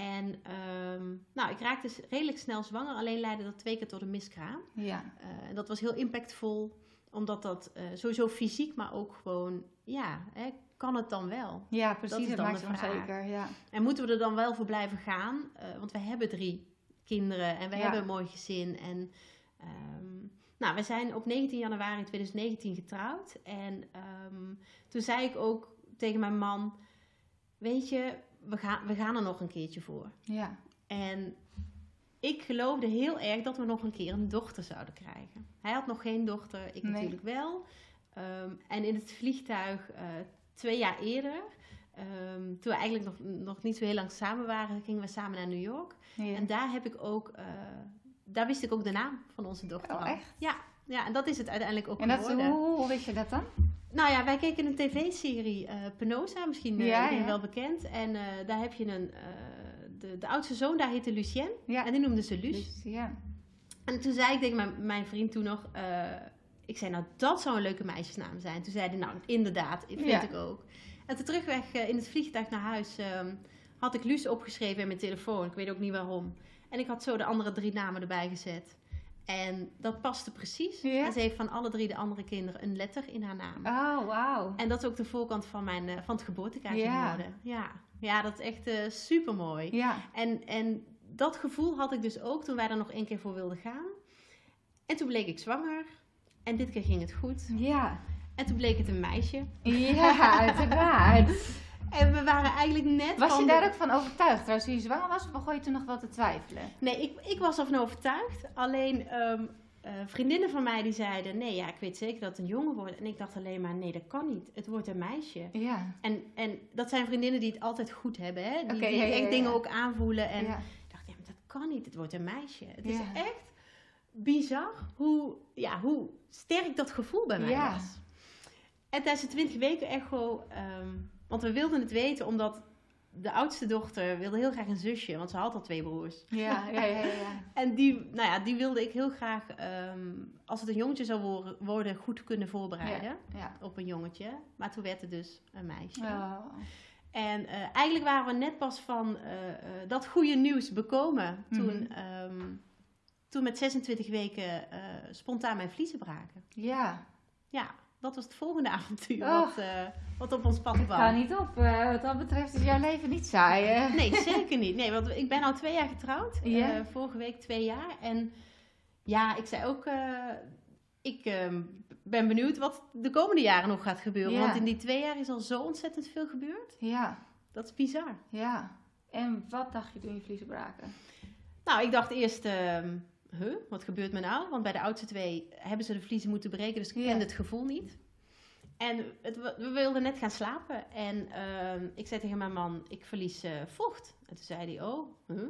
A: En ehm, nou, ik raakte redelijk snel zwanger, alleen leidde dat twee keer tot een miskraam.
B: Ja.
A: Eh, en dat was heel impactvol, omdat dat eh, sowieso fysiek, maar ook gewoon, ja, hè, kan het dan wel?
B: Ja, precies.
A: is
B: Dat,
A: dan
B: maakt het
A: vraag.
B: onzeker. Ja.
A: En moeten we er dan wel voor blijven gaan? Eh, want we hebben drie kinderen en we
B: Ja.
A: hebben een mooi gezin. En ehm, nou, we zijn op 19 januari 2019 getrouwd. En ehm, toen zei ik ook tegen mijn man: Weet je, we gaan, we gaan er nog een keertje voor.
B: ja.
A: En ik geloofde heel erg dat we nog een keer een dochter zouden krijgen. Hij had nog geen dochter, ik
B: Nee.
A: natuurlijk wel. Ehm, en in het vliegtuig eh, twee jaar eerder, ehm, toen we eigenlijk nog, nog niet zo heel lang samen waren, gingen we samen naar New York.
B: ja.
A: En daar heb ik ook, eh, daar wist ik ook de naam van onze dochter.
B: Oh, echt?
A: Ja, ja, en dat is het uiteindelijk ook
B: En dat, hoe, hoe weet je dat dan?
A: Nou ja, wij keken een tv-serie, eh Penosa, misschien eh,
B: Ja, ja.
A: wel bekend. En eh, daar heb je een, de, de oudste zoon, daar heette Lucien.
B: Ja.
A: En die noemde ze Luus.
B: Ja.
A: En toen zei ik tegen mijn, mijn vriend toen nog, ik zei nou dat zou een leuke meisjesnaam zijn. Toen zei hij nou inderdaad, vind ik ook. En toen terugweg in het vliegtuig naar huis ehm, had ik Luus opgeschreven in mijn telefoon. Ik weet ook niet waarom. En ik had zo de andere drie namen erbij gezet. En dat paste precies. En ze heeft van alle drie de andere kinderen een letter in haar naam.
B: Oh, wauw.
A: En dat is ook de voorkant van, mijn, eh, van het geboortekaartje geworden. Ja. ja, dat is echt eh super mooi.
B: Ja.
A: En, en dat gevoel had ik dus ook toen wij er nog één keer voor wilden gaan. En toen bleek ik zwanger. En dit keer ging het goed.
B: Ja.
A: En toen bleek het een meisje.
B: Ja, uiteraard.
A: En we waren eigenlijk net
B: Was je
A: de-
B: daar ook van overtuigd trouwens toen je zwanger was? Of begon je toen nog wel te twijfelen?
A: Nee, ik, ik was ervan overtuigd. Alleen eh, vriendinnen van mij die zeiden... Nee, ja, ik weet zeker dat het een jongen wordt. En ik dacht alleen maar, nee, dat kan niet. Het wordt een meisje.
B: Ja.
A: En, en dat zijn vriendinnen die het altijd goed hebben. Hè? Die, die
B: ja, ja,
A: echt dingen ook aanvoelen. En ik dacht, ja, maar dat kan niet. Het wordt een meisje. Het is echt bizar hoe, ja, hoe sterk dat gevoel bij mij
B: Ja.
A: was. En tijdens de 20 weken echo, ehm, want we wilden het weten omdat de oudste dochter wilde heel graag een zusje, want ze had al twee broers.
B: Ja, ja, ja, ja.
A: En die, nou ja, die wilde ik heel graag, ehm, als het een jongetje zou worden, goed kunnen voorbereiden
B: ja.
A: op een jongetje. Maar toen werd het dus een meisje.
B: Oh.
A: En eh, eigenlijk waren we net pas van eh, eh, dat goede nieuws bekomen toen,
B: Mhm.
A: ehm, toen met 26 weken spontaan mijn vliezen braken.
B: Ja.
A: Ja, dat was het volgende avontuur
B: Oh.
A: wat, eh, wat op ons pad kwam.
B: gaat niet op. eh, wat dat betreft is jouw leven niet saai, hè?
A: Nee, zeker niet. Nee, want ik ben al twee jaar getrouwd. Eh, vorige week twee jaar. En ja, ik zei ook, ik ehm, ben benieuwd wat de komende jaren nog gaat gebeuren. Want in die twee jaar is al zo ontzettend veel gebeurd.
B: Ja,
A: Dat is bizar.
B: ja. En wat dacht je toen je vliezen braken?
A: Nou, ik dacht eerst, ehm, huh, wat gebeurt me nou? Want bij de oudste twee hebben ze de vliezen moeten breken, dus ik
B: Ja.
A: kende het gevoel niet. En het, we wilden net gaan slapen en ehm, ik zei tegen mijn man, ik verlies eh, vocht. En toen zei hij, oh, huh?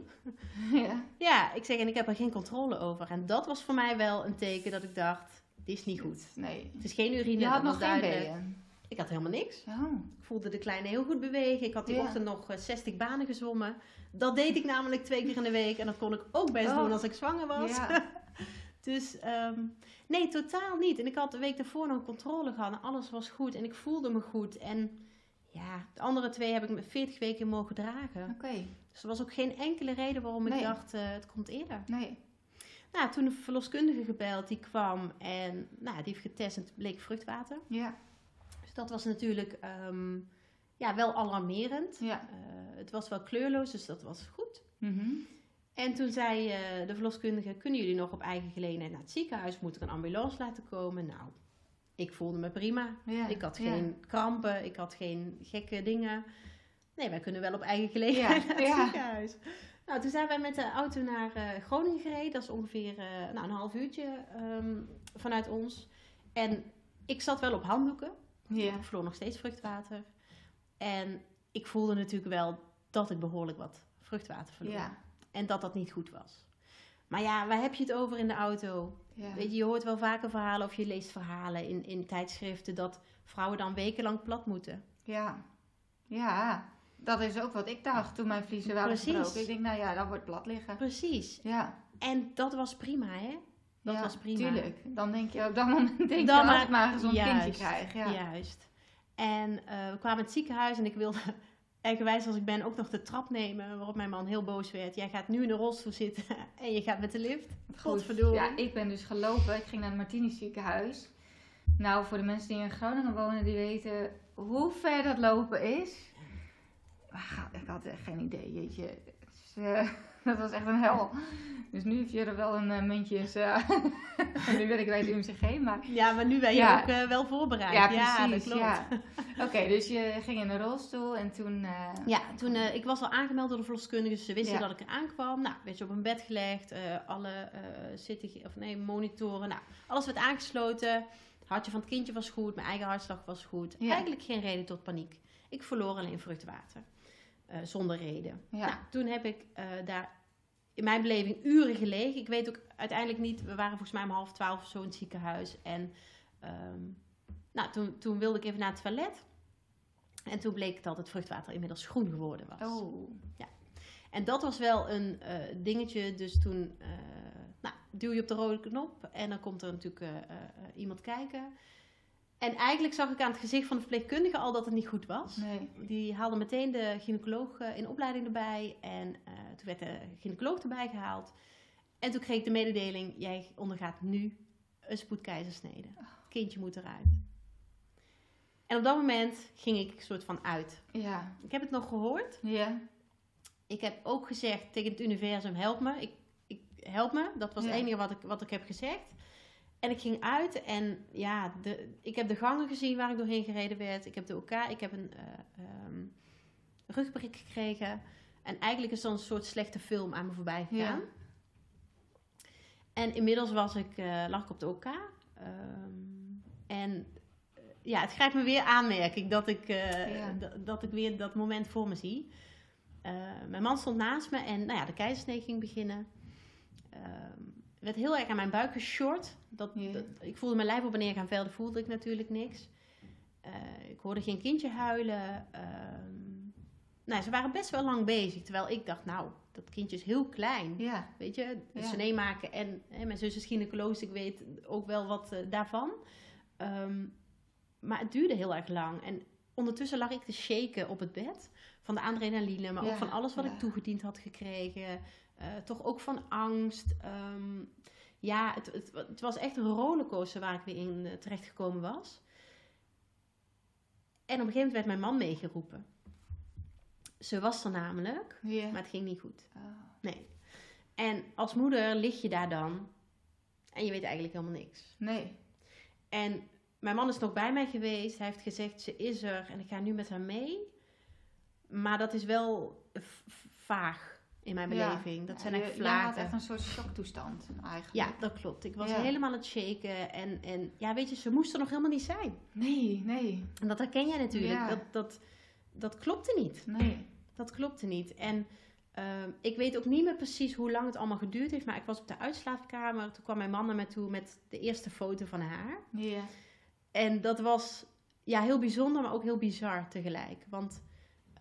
B: ja.
A: Ja, ik zeg, en ik heb er geen controle over. En dat was voor mij wel een teken dat ik dacht, dit is niet goed.
B: Nee.
A: Het is geen urine,
B: Je had
A: dat
B: nog geen
A: duidelijk.
B: weeën.
A: Ik had helemaal niks.
B: Oh.
A: Ik voelde de kleine heel goed bewegen. Ik had die
B: Ja.
A: ochtend nog eh, 60 banen gezwommen. Dat deed ik namelijk twee keer in de week. En dat kon ik ook best
B: Oh.
A: doen als ik zwanger was.
B: Ja.
A: Dus ehm, nee, totaal niet. En ik had de week daarvoor nog controle gehad. En alles was goed. En ik voelde me goed. En ja, de andere twee heb ik met 40 weken mogen dragen.
B: Oké.
A: Dus er was ook geen enkele reden waarom ik dacht, eh, het komt eerder.
B: Nee.
A: Nou, toen de verloskundige gebeld, die kwam en nou, die heeft getest en het bleek vruchtwater.
B: Ja.
A: Dat was natuurlijk ehm, ja, wel alarmerend.
B: Ja.
A: Eh, het was wel kleurloos, dus dat was goed.
B: Mhm.
A: En toen zei eh, de verloskundige, kunnen jullie nog op eigen gelegenheid naar het ziekenhuis? Moet ik een ambulance laten komen? Nou, ik voelde me prima.
B: Ja.
A: Ik had
B: Ja.
A: geen krampen, ik had geen gekke dingen. Nee, wij kunnen wel op eigen gelegenheid naar het ziekenhuis. Nou, toen zijn wij met de auto naar eh, Groningen gereden. Dat is ongeveer nou, een half uurtje ehm, vanuit ons. En ik zat wel op handdoeken.
B: Ja.
A: Ik verloor nog steeds vruchtwater. En ik voelde natuurlijk wel dat ik behoorlijk wat vruchtwater verloor.
B: Ja.
A: En dat dat niet goed was. Maar ja, waar heb je het over in de auto?
B: Ja.
A: Weet je, je hoort wel vaker verhalen of je leest verhalen in, in tijdschriften dat vrouwen dan wekenlang plat moeten.
B: Ja. Ja. Dat is ook wat ik dacht toen mijn vliezen waren
A: Precies.
B: gebroken. Ik denk, nou ja, dat wordt plat liggen.
A: Precies.
B: Ja.
A: En dat was prima, hè? Dat
B: ja,
A: was prima.
B: Tuurlijk. Dan denk je op dat moment denk je
A: Dan
B: als
A: maar-
B: ik maar een gezond
A: juist,
B: kindje krijg. Ja.
A: Juist. En eh, we kwamen in het ziekenhuis en ik wilde, eigenwijs als ik ben, ook nog de trap nemen. Waarop mijn man heel boos werd. Jij gaat nu in de rolstoel zitten en je gaat met de lift.
B: Goed.
A: Godverdorie.
B: Ja, ik ben dus gelopen. Ik ging naar het Martini ziekenhuis. Nou, voor de mensen die in Groningen wonen, die weten hoe ver dat lopen is. Maar ga- Ik had echt geen idee, jeetje. Is, eh, dat was echt een hel. Dus nu heb je er wel een uh, muntjes. nu ben ik bij het UMCG, maar...
A: Ja, maar nu ben je
B: Ja.
A: ook eh, wel voorbereid.
B: Ja,
A: dat
B: precies.
A: klopt.
B: Ja, Oké, dus je ging in een rolstoel en toen... eh,
A: Ja, toen, ik was al aangemeld door de verloskundige, dus ze wisten dat ik er aankwam. Nou, werd je op een bed gelegd, alle of nee, monitoren, nou, alles werd aangesloten. Het hartje van het kindje was goed, mijn eigen hartslag was goed. Eigenlijk geen reden tot paniek. Ik verloor alleen vruchtwater, eh, zonder reden.
B: Ja.
A: Nou, toen heb ik eh, daar in mijn beleving uren gelegen. Ik weet ook uiteindelijk niet, we waren volgens mij om half twaalf of zo in het ziekenhuis. En ehm, nou, toen, toen wilde ik even naar het toilet. En toen bleek dat het vruchtwater inmiddels groen geworden was.
B: Oh,
A: En dat was wel een eh, dingetje. Dus toen nou, duw je op de rode knop en dan komt er natuurlijk iemand kijken. En eigenlijk zag ik aan het gezicht van de verpleegkundige al dat het niet goed was.
B: nee.
A: Die haalde meteen de gynaecoloog eh, in opleiding erbij. En eh, toen werd de gynaecoloog erbij gehaald. En toen kreeg ik de mededeling, jij ondergaat nu een spoedkeizersnede. Het kindje moet eruit. En op dat moment ging ik soort van uit.
B: Ja.
A: Ik heb het nog gehoord.
B: Ja.
A: Ik heb ook gezegd tegen het universum, help me. Ik, ik, help me. Dat was
B: Ja.
A: het enige wat ik, wat ik heb gezegd. En ik ging uit en ja, de, ik heb de gangen gezien waar ik doorheen gereden werd. Ik heb de OK, ik heb een ehm, rugprik gekregen. En eigenlijk is dat een soort slechte film aan me voorbij gegaan.
B: Ja.
A: En inmiddels was ik, eh, lag ik op de OK. Ehm, en eh, ja, het grijpt me weer aan, merk ik, dat ik,
B: Ja.
A: dat ik weer dat moment voor me zie. Mijn man stond naast me en nou ja, de keizersnee ging beginnen. Ehm werd heel erg aan mijn buik geshort. Dat,
B: Ja.
A: dat- ik voelde mijn lijf op en neer gaan velden, voelde ik natuurlijk niks. Eh, ik hoorde geen kindje huilen. Ehm, nou, ze waren best wel lang bezig. Terwijl ik dacht, nou, dat kindje is heel klein.
B: Ja.
A: Weet je,
B: Ja.
A: snee maken en hè, mijn zus is gynaecoloog, ik weet ook wel wat eh, daarvan. Ehm, maar het duurde heel erg lang. En ondertussen lag ik te shaken op het bed. Van de adrenaline, maar
B: Ja,
A: ook van alles wat
B: ja.
A: ik toegediend had gekregen. Eh, toch ook van angst. Ehm, ja, het, het, het was echt een rollercoaster waar ik weer in eh, terechtgekomen was. En op een gegeven moment werd mijn man meegeroepen. Ze was er namelijk, maar het ging niet goed.
B: Oh.
A: Nee. En als moeder lig je daar dan en je weet eigenlijk helemaal niks.
B: Nee.
A: En mijn man is nog bij mij geweest. Hij heeft gezegd, ze is er en ik ga nu met haar mee. Maar dat is wel vaag in mijn
B: Ja.
A: beleving. Dat zijn
B: Ja,
A: echt
B: had
A: vlagen.
B: echt een soort shocktoestand eigenlijk.
A: Ja, dat klopt. Ik was
B: Ja.
A: helemaal aan het shaken. En, en ja, weet je, ze moest er nog helemaal niet zijn.
B: Nee, nee,
A: En dat herken jij natuurlijk.
B: Ja.
A: Dat, dat, dat klopte niet.
B: nee.
A: Dat klopte niet. En ehm, ik weet ook niet meer precies hoe lang het allemaal geduurd heeft. Maar ik was op de uitslaapkamer. Toen kwam mijn man naar me toe met de eerste foto van haar.
B: Ja.
A: En dat was ja, heel bijzonder, maar ook heel bizar tegelijk. Want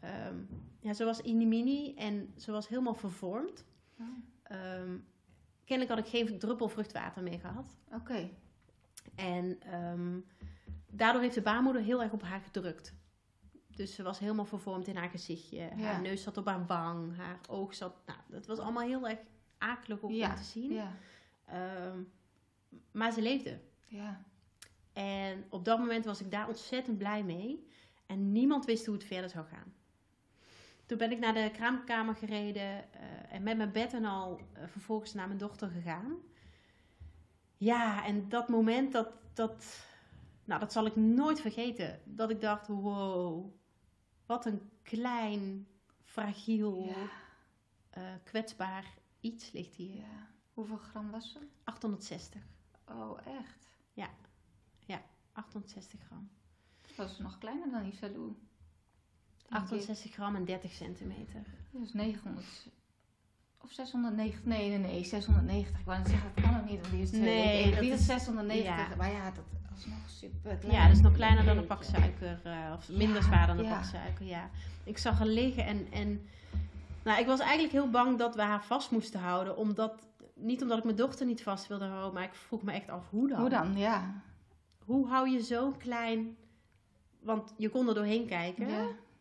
A: ehm, ja, ze was mini en ze was helemaal vervormd.
B: Oh,
A: Ehm, kennelijk had ik geen druppel vruchtwater meer gehad.
B: Oké.
A: En ehm, daardoor heeft de baarmoeder heel erg op haar gedrukt. Dus ze was helemaal vervormd in haar gezichtje. Haar neus zat op haar wang, haar oog zat... Nou, dat was allemaal heel erg akelig
B: Ja.
A: om te zien.
B: Ja.
A: Ehm, maar ze leefde.
B: Ja.
A: En op dat moment was ik daar ontzettend blij mee. En niemand wist hoe het verder zou gaan. Toen ben ik naar de kraamkamer gereden eh, en met mijn bed en al eh, vervolgens naar mijn dochter gegaan. Ja, en dat moment, dat, dat, nou, dat zal ik nooit vergeten. Dat ik dacht, wow, wat een klein, fragiel,
B: Ja.
A: eh, kwetsbaar iets ligt hier.
B: ja. Hoeveel gram was ze?
A: 860.
B: Oh, echt?
A: 860 gram.
B: Was ze nog kleiner dan Isalou? Denk ik.
A: 68 gram en 30 centimeter.
B: Dus 900. Of 690. Nee, nee, nee. 690. Ik wou net zeggen, dat kan ook niet, want die is twee
A: Nee,
B: weken.
A: dat
B: Die is
A: is-
B: 690.
A: ja.
B: Maar ja, dat was nog super klein.
A: Ja, dat is nog kleiner dan een pak suiker. eh, of minder
B: Ja,
A: zwaar dan een
B: ja.
A: pak suiker, ja. Ik zag haar liggen en, en... Nou, ik was eigenlijk heel bang dat we haar vast moesten houden. Omdat, niet omdat ik mijn dochter niet vast wilde houden, maar ik vroeg me echt af, hoe dan?
B: Hoe dan? Ja.
A: Hoe hou je zo'n klein... Want je kon er doorheen kijken.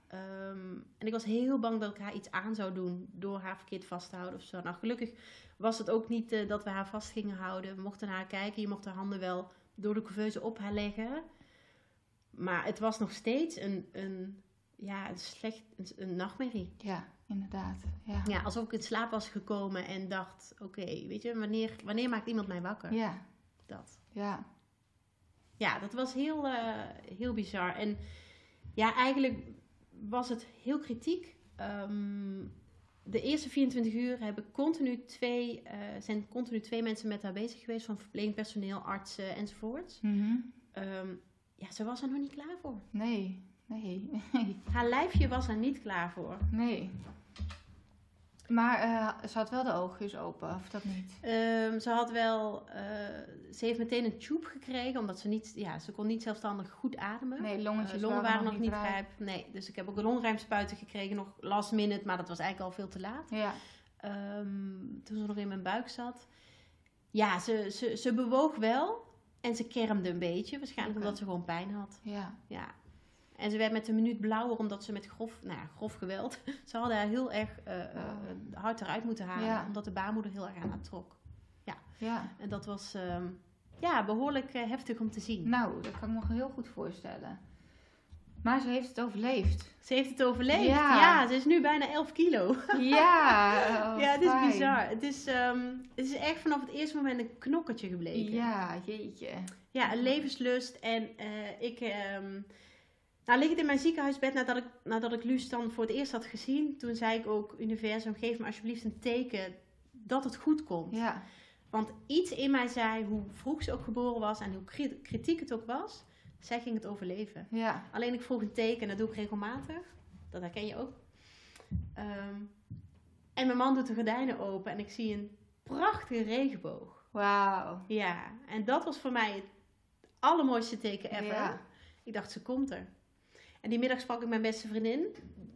A: Ehm, en ik was heel bang dat ik haar iets aan zou doen door haar verkeerd vast te houden of zo. Nou, gelukkig was het ook niet eh, dat we haar vast gingen houden. We mochten naar haar kijken. Je mocht haar handen wel door de couveuse op haar leggen. Maar het was nog steeds een, een, ja, een slecht, een, een nachtmerrie.
B: Ja, inderdaad. Ja.
A: Ja, alsof ik in slaap was gekomen en dacht, oké, weet je, wanneer, wanneer maakt iemand mij wakker?
B: Ja.
A: Dat.
B: Ja.
A: Ja, dat was heel, eh, heel bizar. En ja, eigenlijk was het heel kritiek. Ehm, de eerste 24 uur hebben continu twee, eh, zijn continu twee mensen met haar bezig geweest. Van verpleegpersoneel, artsen enzovoorts.
B: Mhm.
A: Ehm, ja, ze was er nog niet klaar voor.
B: Nee. Nee. Nee.
A: Haar lijfje was er niet klaar voor.
B: Nee. Maar eh, ze had wel de oogjes open, of dat niet?
A: Ehm, ze had wel, eh, ze heeft meteen een tube gekregen, omdat ze niet, ja, ze kon niet zelfstandig goed ademen.
B: Nee,
A: Eh,
B: longetjes
A: longen waren nog niet rijp. Nee, dus ik heb ook een longrijmspuiten gekregen, nog last minute, maar dat was eigenlijk al veel te laat.
B: Ja.
A: Ehm, toen ze nog in mijn buik zat. Ja, ze, ze, ze bewoog wel en ze kermde een beetje, waarschijnlijk omdat ze gewoon pijn had.
B: Ja.
A: Ja. En ze werd met een minuut blauwer omdat ze met grof, nou ja, grof geweld, ze hadden haar heel erg eh, eh,
B: Oh.
A: hard eruit moeten halen,
B: Ja.
A: omdat de baarmoeder heel erg aan haar trok.
B: Ja.
A: En dat was ehm, ja, behoorlijk eh, heftig om te zien.
B: Nou, dat kan ik me heel goed voorstellen. Maar ze heeft het overleefd.
A: Ze heeft het overleefd.
B: Ja.
A: Ja, ze is nu bijna 11 kilo.
B: Ja. oh,
A: ja, het is
B: fijn.
A: bizar. Het is, ehm, het is echt vanaf het eerste moment een knokkertje gebleken.
B: Ja, jeetje.
A: Ja, een levenslust. En ik... ehm nou, liggend in mijn ziekenhuisbed nadat ik, nadat ik Luus dan voor het eerst had gezien... toen zei ik ook, universum, geef me alsjeblieft een teken dat het goed komt.
B: Ja.
A: Want iets in mij zei, hoe vroeg ze ook geboren was... en hoe kri- kritiek het ook was, zij ging het overleven.
B: Ja.
A: Alleen ik vroeg een teken en dat doe ik regelmatig. Dat herken je ook. Ehm, en mijn man doet de gordijnen open en ik zie een prachtige regenboog.
B: Wauw.
A: Ja, en dat was voor mij het allermooiste teken ever.
B: Ja.
A: Ik dacht, ze komt er. En die middag sprak ik mijn beste vriendin,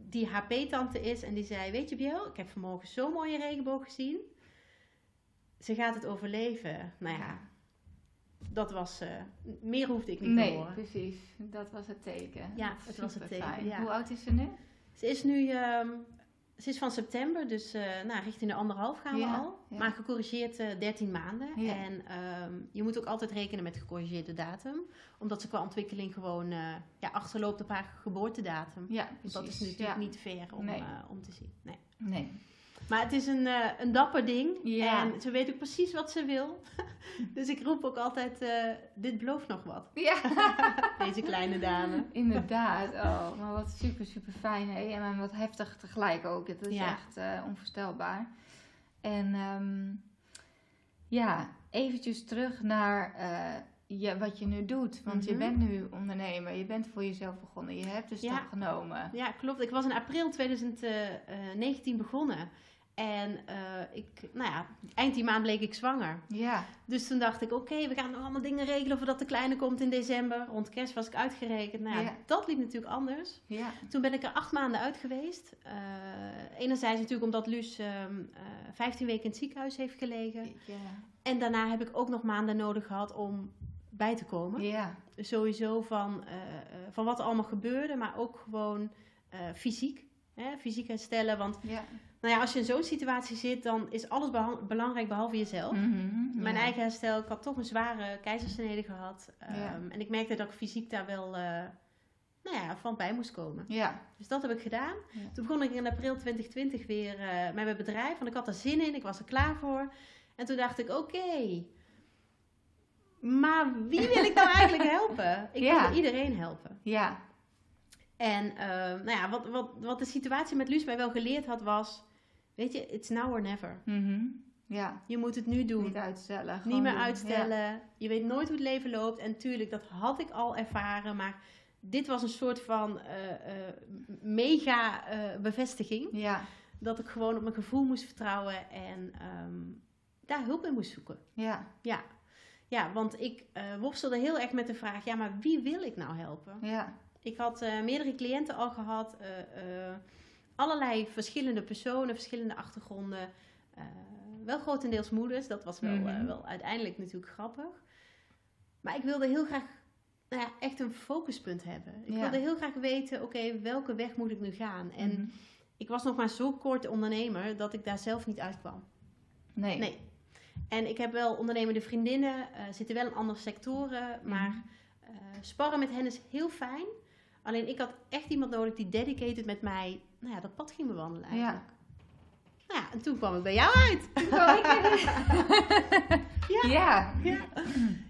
A: die HP-tante is. En die zei, weet je Biel, ik heb vanmorgen zo'n mooie regenboog gezien. Ze gaat het overleven. Nou ja, dat was... eh, meer hoefde ik niet te
B: Nee,
A: horen.
B: precies. Dat was het teken.
A: Ja, het was het teken, ja.
B: Hoe oud is ze nu?
A: Ze is nu, ehm, Ze is van september, dus eh, nou, richting de anderhalf gaan
B: Ja,
A: we al.
B: ja.
A: Maar gecorrigeerd eh 13 maanden.
B: Ja.
A: En ehm, je moet ook altijd rekenen met gecorrigeerde datum. Omdat ze qua ontwikkeling gewoon eh, ja, achterloopt op haar geboortedatum.
B: Ja, precies.
A: dat is natuurlijk niet fair om,
B: Nee.
A: om te zien. Nee.
B: Nee.
A: Maar het is een, eh, een dapper ding.
B: Ja.
A: En ze weet ook precies wat ze wil. dus ik roep ook altijd, eh, dit belooft nog wat.
B: Ja,
A: Deze kleine dame.
B: inderdaad. Oh, maar wat super, super fijn. Hè? En wat heftig tegelijk ook. Het is
A: Ja.
B: echt eh, onvoorstelbaar. En ehm, ja, eventjes terug naar je, wat je nu doet. Want je
A: Mhm.
B: bent nu ondernemer. Je bent voor jezelf begonnen. Je hebt de stap
A: Ja.
B: genomen.
A: Ja, klopt. Ik was in april 2019 begonnen. En eh, ik, nou ja, eind die maand bleek ik zwanger.
B: Ja,
A: Dus toen dacht ik, oké, we gaan nog allemaal dingen regelen voordat de kleine komt in december. Rond kerst was ik uitgerekend. Nou ja,
B: Ja.
A: dat liep natuurlijk anders.
B: ja,
A: Toen ben ik er acht maanden uit geweest. Eh, enerzijds natuurlijk omdat Luus ehm, eh, 15 weken in het ziekenhuis heeft gelegen.
B: ja.
A: En daarna heb ik ook nog maanden nodig gehad om bij te komen.
B: ja.
A: Sowieso van, van wat er allemaal gebeurde, maar ook gewoon fysiek. Hè? Fysiek herstellen. Want
B: ja.
A: nou ja, als je in zo'n situatie zit, dan is alles beha- belangrijk behalve jezelf.
B: Mhm,
A: Mijn
B: ja.
A: eigen herstel, ik had toch een zware keizersnede gehad. Ehm,
B: Ja.
A: En ik merkte dat ik fysiek daar wel eh, nou ja, van bij moest komen.
B: Ja,
A: Dus dat heb ik gedaan. Toen begon ik in april 2020 weer eh, met mijn bedrijf. Want ik had er zin in, ik was er klaar voor. En toen dacht ik, oké, maar wie wil ik nou eigenlijk helpen? Ik wil iedereen helpen.
B: ja,
A: En eh, nou ja, wat, wat, wat de situatie met Luus mij wel geleerd had was... Weet je, it's now or never.
B: mhm, ja.
A: Je moet het nu doen.
B: Niet uitstellen.
A: Niet meer
B: doen.
A: uitstellen. Je weet nooit hoe het leven loopt. En tuurlijk, dat had ik al ervaren. Maar dit was een soort van eh, eh, mega bevestiging.
B: Ja,
A: Dat ik gewoon op mijn gevoel moest vertrouwen. En ehm, daar hulp in moest zoeken.
B: ja,
A: Ja, ja want ik worstelde heel erg met de vraag... Ja, maar wie wil ik nou helpen?
B: ja,
A: Ik had eh, meerdere cliënten al gehad. eh, eh, allerlei verschillende personen, verschillende achtergronden. wel grotendeels moeders. Dat was wel,
B: Mhm.
A: wel uiteindelijk natuurlijk grappig. Maar ik wilde heel graag nou ja, echt een focuspunt hebben. Ik
B: Ja.
A: wilde heel graag weten, oké, welke weg moet ik nu gaan? En
B: Mhm.
A: ik was nog maar zo kort ondernemer dat ik daar zelf niet uitkwam.
B: Nee.
A: Nee. En ik heb wel ondernemende vriendinnen, eh, zitten wel in andere sectoren, maar
B: Mhm.
A: sparren met hen is heel fijn. Alleen ik had echt iemand nodig die dedicated met mij, nou ja, dat pad ging bewandelen eigenlijk. Nou ja, en toen kwam ik bij jou uit.
B: Oh, ik weet het.
A: Ja.
B: ja.
A: Ja,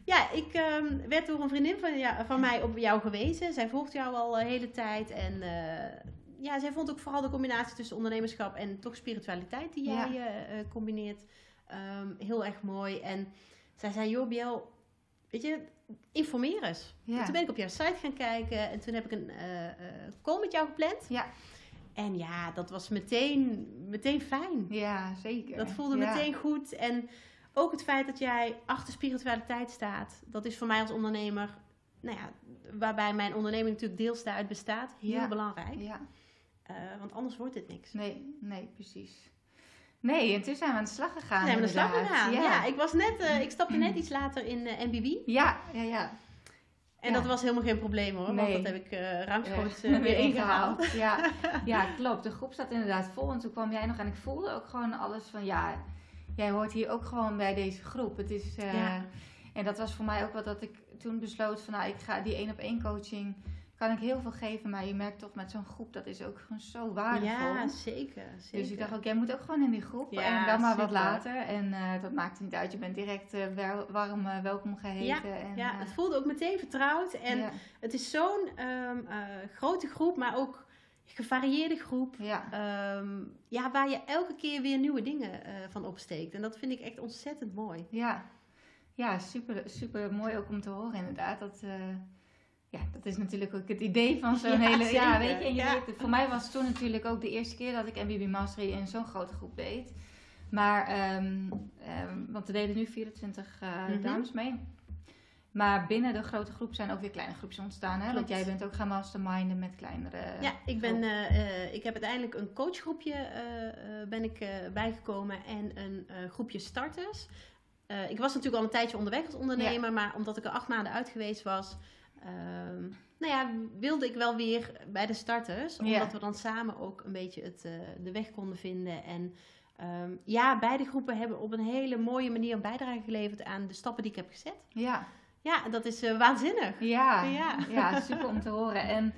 A: ja ik ehm, werd door een vriendin van, ja, van mij op jou gewezen. Zij volgt jou al een hele tijd. En eh, ja, zij vond ook vooral de combinatie tussen ondernemerschap en toch spiritualiteit die jij
B: Ja.
A: eh, eh, combineert ehm, heel erg mooi. En zij zei, joh Biel, weet je, informeer eens.
B: Ja.
A: Toen ben ik op jouw site gaan kijken en toen heb ik een eh, call met jou gepland.
B: Ja.
A: En ja, dat was meteen, meteen fijn.
B: Ja, zeker.
A: Dat voelde
B: Ja.
A: meteen goed. En ook het feit dat jij achter spiritualiteit staat, dat is voor mij als ondernemer, nou ja, waarbij mijn onderneming natuurlijk deels daaruit bestaat, heel
B: Ja.
A: belangrijk.
B: Ja,
A: Eh, want anders wordt dit niks.
B: nee, nee, precies. Nee, en toen zijn we aan de slag gegaan.
A: We hebben de slag gedaan. Ja.
B: Ja.
A: ik was net, eh, ik stapte net iets later in eh, MBB.
B: Ja, ja, ja.
A: En
B: Ja.
A: dat was helemaal geen probleem hoor,
B: Nee.
A: want dat heb ik eh ruimschoots weer ingehaald.
B: Ja. ja, klopt. De groep zat inderdaad vol. En toen kwam jij nog en ik voelde ook gewoon alles van ja, jij hoort hier ook gewoon bij deze groep. Het is,
A: Ja.
B: En dat was voor mij ook wat dat ik toen besloot van nou, ik ga die één op één coaching kan ik heel veel geven, maar je merkt toch met zo'n groep dat is ook gewoon zo waardevol.
A: Ja, zeker. zeker.
B: Dus ik dacht ook, jij moet ook gewoon in die groep.
A: Ja,
B: en dan maar wat later. En eh, dat maakt niet uit. Je bent direct eh, wel- warm eh, welkom geheten. en,
A: ja, het voelde ook meteen vertrouwd. En
B: ja,
A: het is zo'n ehm, eh, grote groep, maar ook gevarieerde groep.
B: ja,
A: Ehm, ja, waar je elke keer weer nieuwe dingen van opsteekt. En dat vind ik echt ontzettend mooi.
B: ja. Ja, super, super mooi ook om te horen inderdaad. Dat, ja, dat is natuurlijk ook het idee van zo'n
A: Ja,
B: hele... Ja, weet je, en je
A: Ja.
B: weet, voor mij was het toen natuurlijk ook de eerste keer dat ik MBB Mastery in zo'n grote groep deed. Maar, ehm, ehm, want er deden nu 24 eh,
A: Mhm.
B: dames mee. Maar binnen de grote groep zijn ook weer kleine groepjes ontstaan. Hè? Want jij bent ook gaan masterminden met kleinere...
A: ja, ik, ben, eh, eh, ik heb uiteindelijk een coachgroepje ben ik, bijgekomen en een groepje starters. Ik was natuurlijk al een tijdje onderweg als ondernemer, maar omdat ik er acht maanden uit geweest was, ehm, nou ja, wilde ik wel weer bij de starters.
B: Ja.
A: Omdat we dan samen ook een beetje het, eh, de weg konden vinden. En ehm, ja, beide groepen hebben op een hele mooie manier een bijdrage geleverd aan de stappen die ik heb gezet.
B: Ja.
A: Ja, dat is eh, waanzinnig.
B: Ja.
A: Ja.
B: ja, super om te horen. En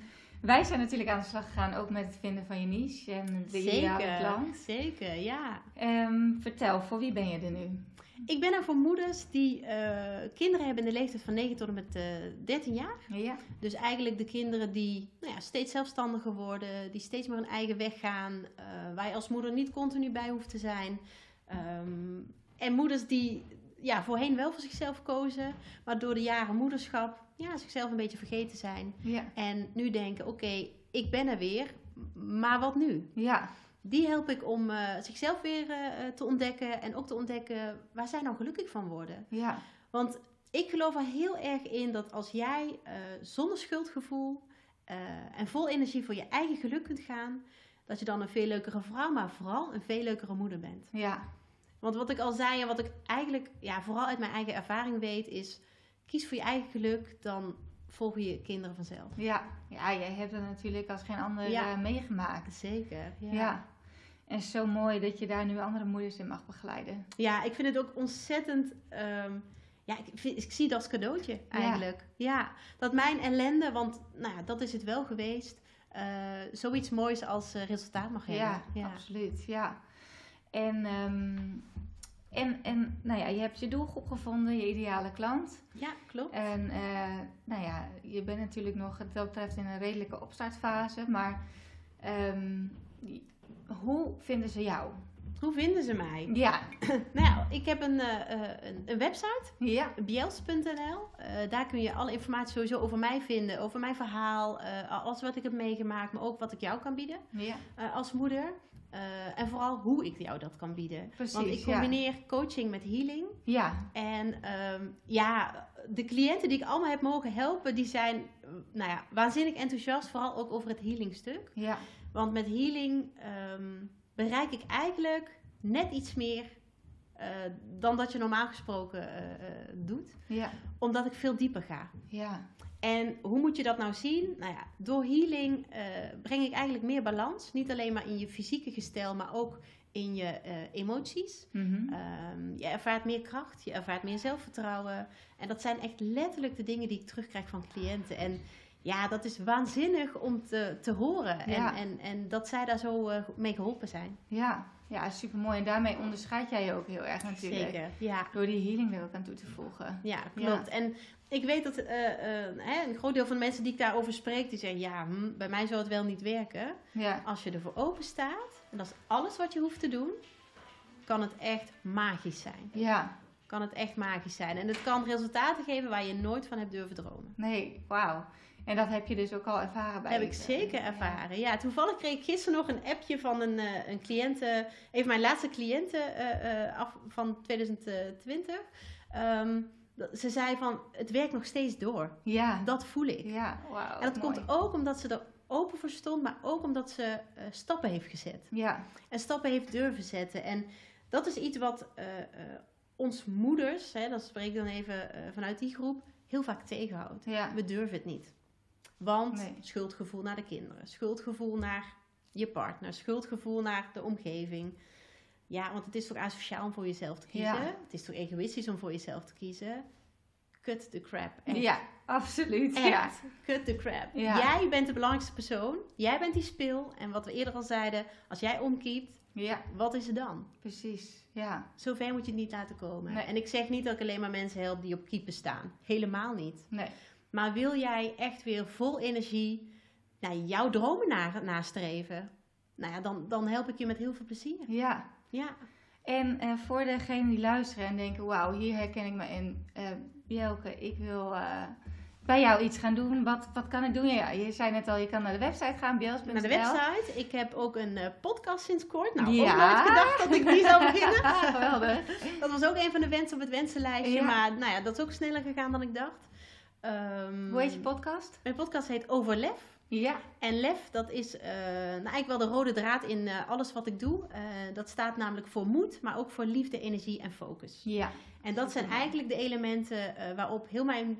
B: wij zijn natuurlijk aan de slag gegaan ook met het vinden van je niche en de ideale klant.
A: zeker, ja.
B: Ehm, vertel, voor wie ben je er nu?
A: Ik ben er voor moeders die eh, kinderen hebben in de leeftijd van 9 tot en met eh 13 jaar.
B: Ja.
A: Dus eigenlijk de kinderen die nou ja, steeds zelfstandiger worden, die steeds meer hun eigen weg gaan, eh, waar je als moeder niet continu bij hoeft te zijn. Ehm, en moeders die ja, voorheen wel voor zichzelf kozen, maar door de jaren moederschap ja, zichzelf een beetje vergeten zijn.
B: Ja.
A: En nu denken, oké, ik ben er weer, maar wat nu?
B: Ja.
A: Die help ik om eh, zichzelf weer eh, te ontdekken en ook te ontdekken waar zij nou gelukkig van worden.
B: Ja.
A: Want ik geloof er heel erg in dat als jij eh, zonder schuldgevoel eh, en vol energie voor je eigen geluk kunt gaan, dat je dan een veel leukere vrouw, maar vooral een veel leukere moeder bent.
B: Ja.
A: Want wat ik al zei en wat ik eigenlijk ja, vooral uit mijn eigen ervaring weet, is kies voor je eigen geluk, dan volgen je kinderen vanzelf.
B: Ja. Ja, jij hebt het natuurlijk als geen ander
A: Ja.
B: eh, meegemaakt.
A: Zeker. Ja.
B: Ja. En zo mooi dat je daar nu andere moeders in mag begeleiden.
A: Ja, ik vind het ook ontzettend. ehm, ja, ik, vind- ik zie dat als cadeautje eigenlijk. Ja. dat mijn ellende, want nou ja, dat is het wel geweest, eh, zoiets moois als eh, resultaat mag hebben.
B: Ja,
A: ja.
B: absoluut. Ja. En, ehm, en, en nou ja, je hebt je doelgroep gevonden, je ideale klant.
A: Ja, klopt.
B: En eh, nou ja, je bent natuurlijk nog wat dat betreft in een redelijke opstartfase. Maar ehm, hoe vinden ze jou?
A: Hoe vinden ze mij?
B: Ja,
A: Nou ik heb een, eh, eh, een, een website,
B: ja,
A: biels.nl. Daar kun je alle informatie sowieso over mij vinden, over mijn verhaal, alles wat ik heb meegemaakt, maar ook wat ik jou kan bieden
B: ja,
A: als moeder. Eh, en vooral hoe ik jou dat kan bieden.
B: Precies,
A: Want ik
B: ja.
A: combineer coaching met healing.
B: ja,
A: En ehm, ja, de cliënten die ik allemaal heb mogen helpen, die zijn eh, nou ja, waanzinnig enthousiast. Vooral ook over het healingstuk.
B: ja,
A: Want met healing ehm, bereik ik eigenlijk net iets meer eh, dan dat je normaal gesproken doet.
B: ja,
A: Omdat ik veel dieper ga.
B: ja,
A: En hoe moet je dat nou zien? Nou ja, door healing eh, breng ik eigenlijk meer balans. Niet alleen maar in je fysieke gestel, maar ook in je eh, emoties.
B: Mhm.
A: Ehm, je ervaart meer kracht, je ervaart meer zelfvertrouwen. En dat zijn echt letterlijk de dingen die ik terugkrijg van cliënten. En ja, dat is waanzinnig om te, te horen.
B: Ja.
A: En, en, en dat zij daar zo eh, mee geholpen zijn.
B: ja, ja, super mooi. En daarmee onderscheid jij je ook heel erg natuurlijk.
A: Zeker, ja.
B: Door die healing er ook aan toe te voegen.
A: Ja, klopt. En ik weet dat eh, eh, een groot deel van de mensen die ik daarover spreek, die zeggen, ja, hm, bij mij zou het wel niet werken.
B: Ja,
A: Als je ervoor open staat, en dat is alles wat je hoeft te doen, kan het echt magisch zijn.
B: ja,
A: Kan het echt magisch zijn. En het kan resultaten geven waar je nooit van hebt durven dromen.
B: nee, wauw. En dat heb je dus ook al ervaren bij
A: heb ik zeker ervaren. Ja, toevallig kreeg ik gisteren nog een appje van een, eh een cliënte, even mijn laatste cliënte eh, eh, af van 2020. Ehm, ze zei van, het werkt nog steeds door.
B: Ja,
A: Dat voel ik.
B: ja, wauw.
A: en dat
B: mooi.
A: komt ook omdat ze er open voor stond, maar ook omdat ze stappen heeft gezet.
B: Ja,
A: En stappen heeft durven zetten. En dat is iets wat ons moeders, hè, dat spreek ik dan even vanuit die groep, heel vaak tegenhoudt.
B: ja,
A: We durven het niet. Want
B: Nee.
A: schuldgevoel naar de kinderen, schuldgevoel naar je partner, schuldgevoel naar de omgeving. Ja, want het is toch asociaal om voor jezelf te kiezen?
B: Ja.
A: Het is toch egoïstisch om voor jezelf te kiezen? Cut the crap. Echt.
B: ja, absoluut.
A: Echt.
B: Ja.
A: Cut the crap.
B: Ja.
A: Jij bent de belangrijkste persoon. Jij bent die spil. En wat we eerder al zeiden, als jij omkiept,
B: ja,
A: wat is het dan?
B: precies. Ja,
A: Zover moet je het niet laten komen.
B: Nee.
A: En ik zeg niet dat ik alleen maar mensen help die op kiepen staan. Helemaal niet.
B: nee.
A: Maar wil jij echt weer vol energie naar jouw dromen na, nastreven? Nou ja, dan, dan help ik je met heel veel plezier.
B: Ja.
A: Ja,
B: En eh, voor degenen die luisteren en denken, wauw, hier herken ik me in. Bjelke, ik wil eh, bij jou iets gaan doen. Wat, wat kan ik doen? Ja, je zei net al, je kan naar de website gaan, bjels.nl.
A: naar de website. Ik heb ook een podcast sinds kort. Nou,
B: Ja.
A: ook nooit gedacht dat ik die zou beginnen.
B: Geweldig.
A: Dat was ook een van de wensen op het wensenlijstje.
B: Ja.
A: Maar nou ja, dat is ook sneller gegaan dan ik dacht. Ehm,
B: Hoe heet je podcast?
A: Mijn podcast heet Overlef.
B: Ja.
A: En lef, dat is eh, nou, eigenlijk wel de rode draad in eh, alles wat ik doe. Eh, dat staat namelijk voor moed, maar ook voor liefde, energie en focus.
B: Ja.
A: En dat zijn eigenlijk de elementen waarop heel mijn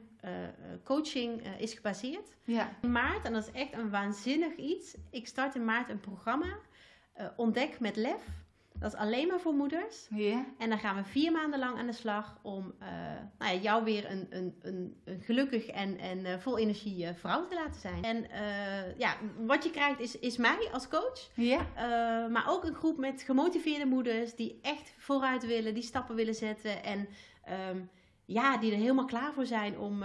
A: coaching is gebaseerd.
B: Ja.
A: In maart, en dat is echt een waanzinnig iets. Ik start in maart een programma, Ontdek met Lef. Dat is alleen maar voor moeders.
B: Ja.
A: En dan gaan we vier maanden lang aan de slag om eh, nou ja, jou weer een, een, een, een gelukkig en, en eh, vol energie eh, vrouw te laten zijn. En ja, wat je krijgt is, is mij als coach.
B: Ja.
A: Eh, maar ook een groep met gemotiveerde moeders die echt vooruit willen, die stappen willen zetten. En ehm, ja, die er helemaal klaar voor zijn om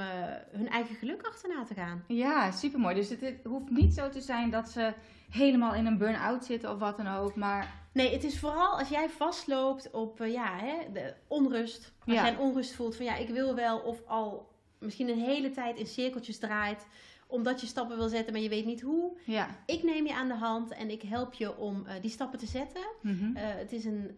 A: hun eigen geluk achterna te gaan.
B: Ja, supermooi. Dus het, het hoeft niet zo te zijn dat ze helemaal in een burn-out zitten of wat dan ook. Maar
A: Nee, het is vooral als jij vastloopt op eh, ja, hè, de onrust. Als
B: Ja.
A: jij onrust voelt van ja, ik wil wel of al misschien een hele tijd in cirkeltjes draait. Omdat je stappen wil zetten, maar je weet niet hoe.
B: ja.
A: Ik neem je aan de hand en ik help je om eh, die stappen te zetten.
B: Mhm.
A: Eh, het is een,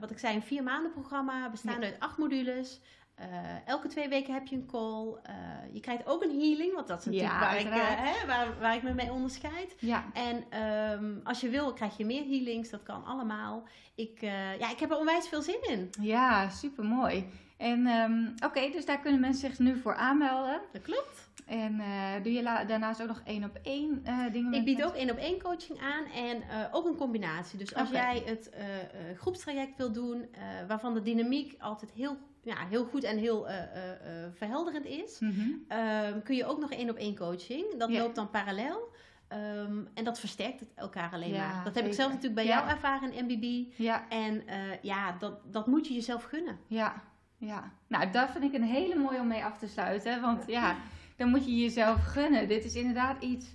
A: wat ik zei, een vier maanden programma bestaande uit acht modules. Eh, elke twee weken heb je een call. Eh, je krijgt ook een healing, want dat is natuurlijk
B: Ja,
A: waar, ik, eh, hè, waar, waar ik me mee onderscheid.
B: Ja.
A: En ehm, als je wil, krijg je meer healings. Dat kan allemaal. Ik, ja, ik heb er onwijs veel zin in.
B: Ja, supermooi. En ehm, oké, dus daar kunnen mensen zich nu voor aanmelden.
A: Dat klopt.
B: En doe je daarnaast ook nog één op één eh, dingen?
A: Ik bied
B: mensen?
A: ook één op één coaching aan en ook een combinatie. Dus als jij het groepstraject wil doen, waarvan de dynamiek altijd heel, ja, heel goed en heel eh, eh, eh, verhelderend is,
B: Mhm.
A: ehm, kun je ook nog één op één coaching. Dat loopt dan parallel. Ehm, en dat versterkt het elkaar alleen
B: Ja,
A: maar. Dat heb
B: zeker.
A: ik zelf natuurlijk bij
B: Ja.
A: jou ervaren in MBB.
B: Ja,
A: En ja, dat, dat moet je jezelf gunnen.
B: ja, ja. Nou, dat vind ik een hele mooie om mee af te sluiten. Want ja, dan moet je jezelf gunnen. Dit is inderdaad iets...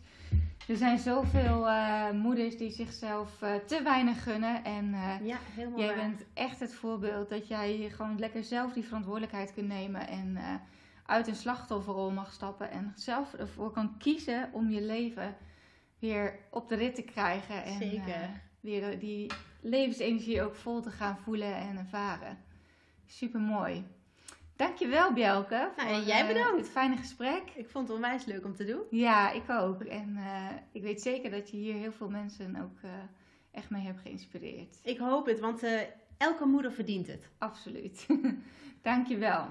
B: Er zijn zoveel eh, moeders die zichzelf eh, te weinig gunnen. En eh,
A: Ja, helemaal
B: jij
A: waar.
B: bent echt het voorbeeld dat jij gewoon lekker zelf die verantwoordelijkheid kunt nemen. En uit een slachtofferrol mag stappen. En zelf ervoor kan kiezen om je leven weer op de rit te krijgen. En,
A: Zeker.
B: weer die levensenergie ook vol te gaan voelen en ervaren. Super mooi. Dankjewel Bjelke voor
A: Nou, jij
B: eh,
A: bedankt.
B: dit fijne gesprek.
A: Ik vond het onwijs leuk om te doen.
B: Ja, ik ook. En eh, ik weet zeker dat je hier heel veel mensen ook eh, echt mee hebt geïnspireerd.
A: Ik hoop het, want elke moeder verdient het.
B: Absoluut. Dankjewel.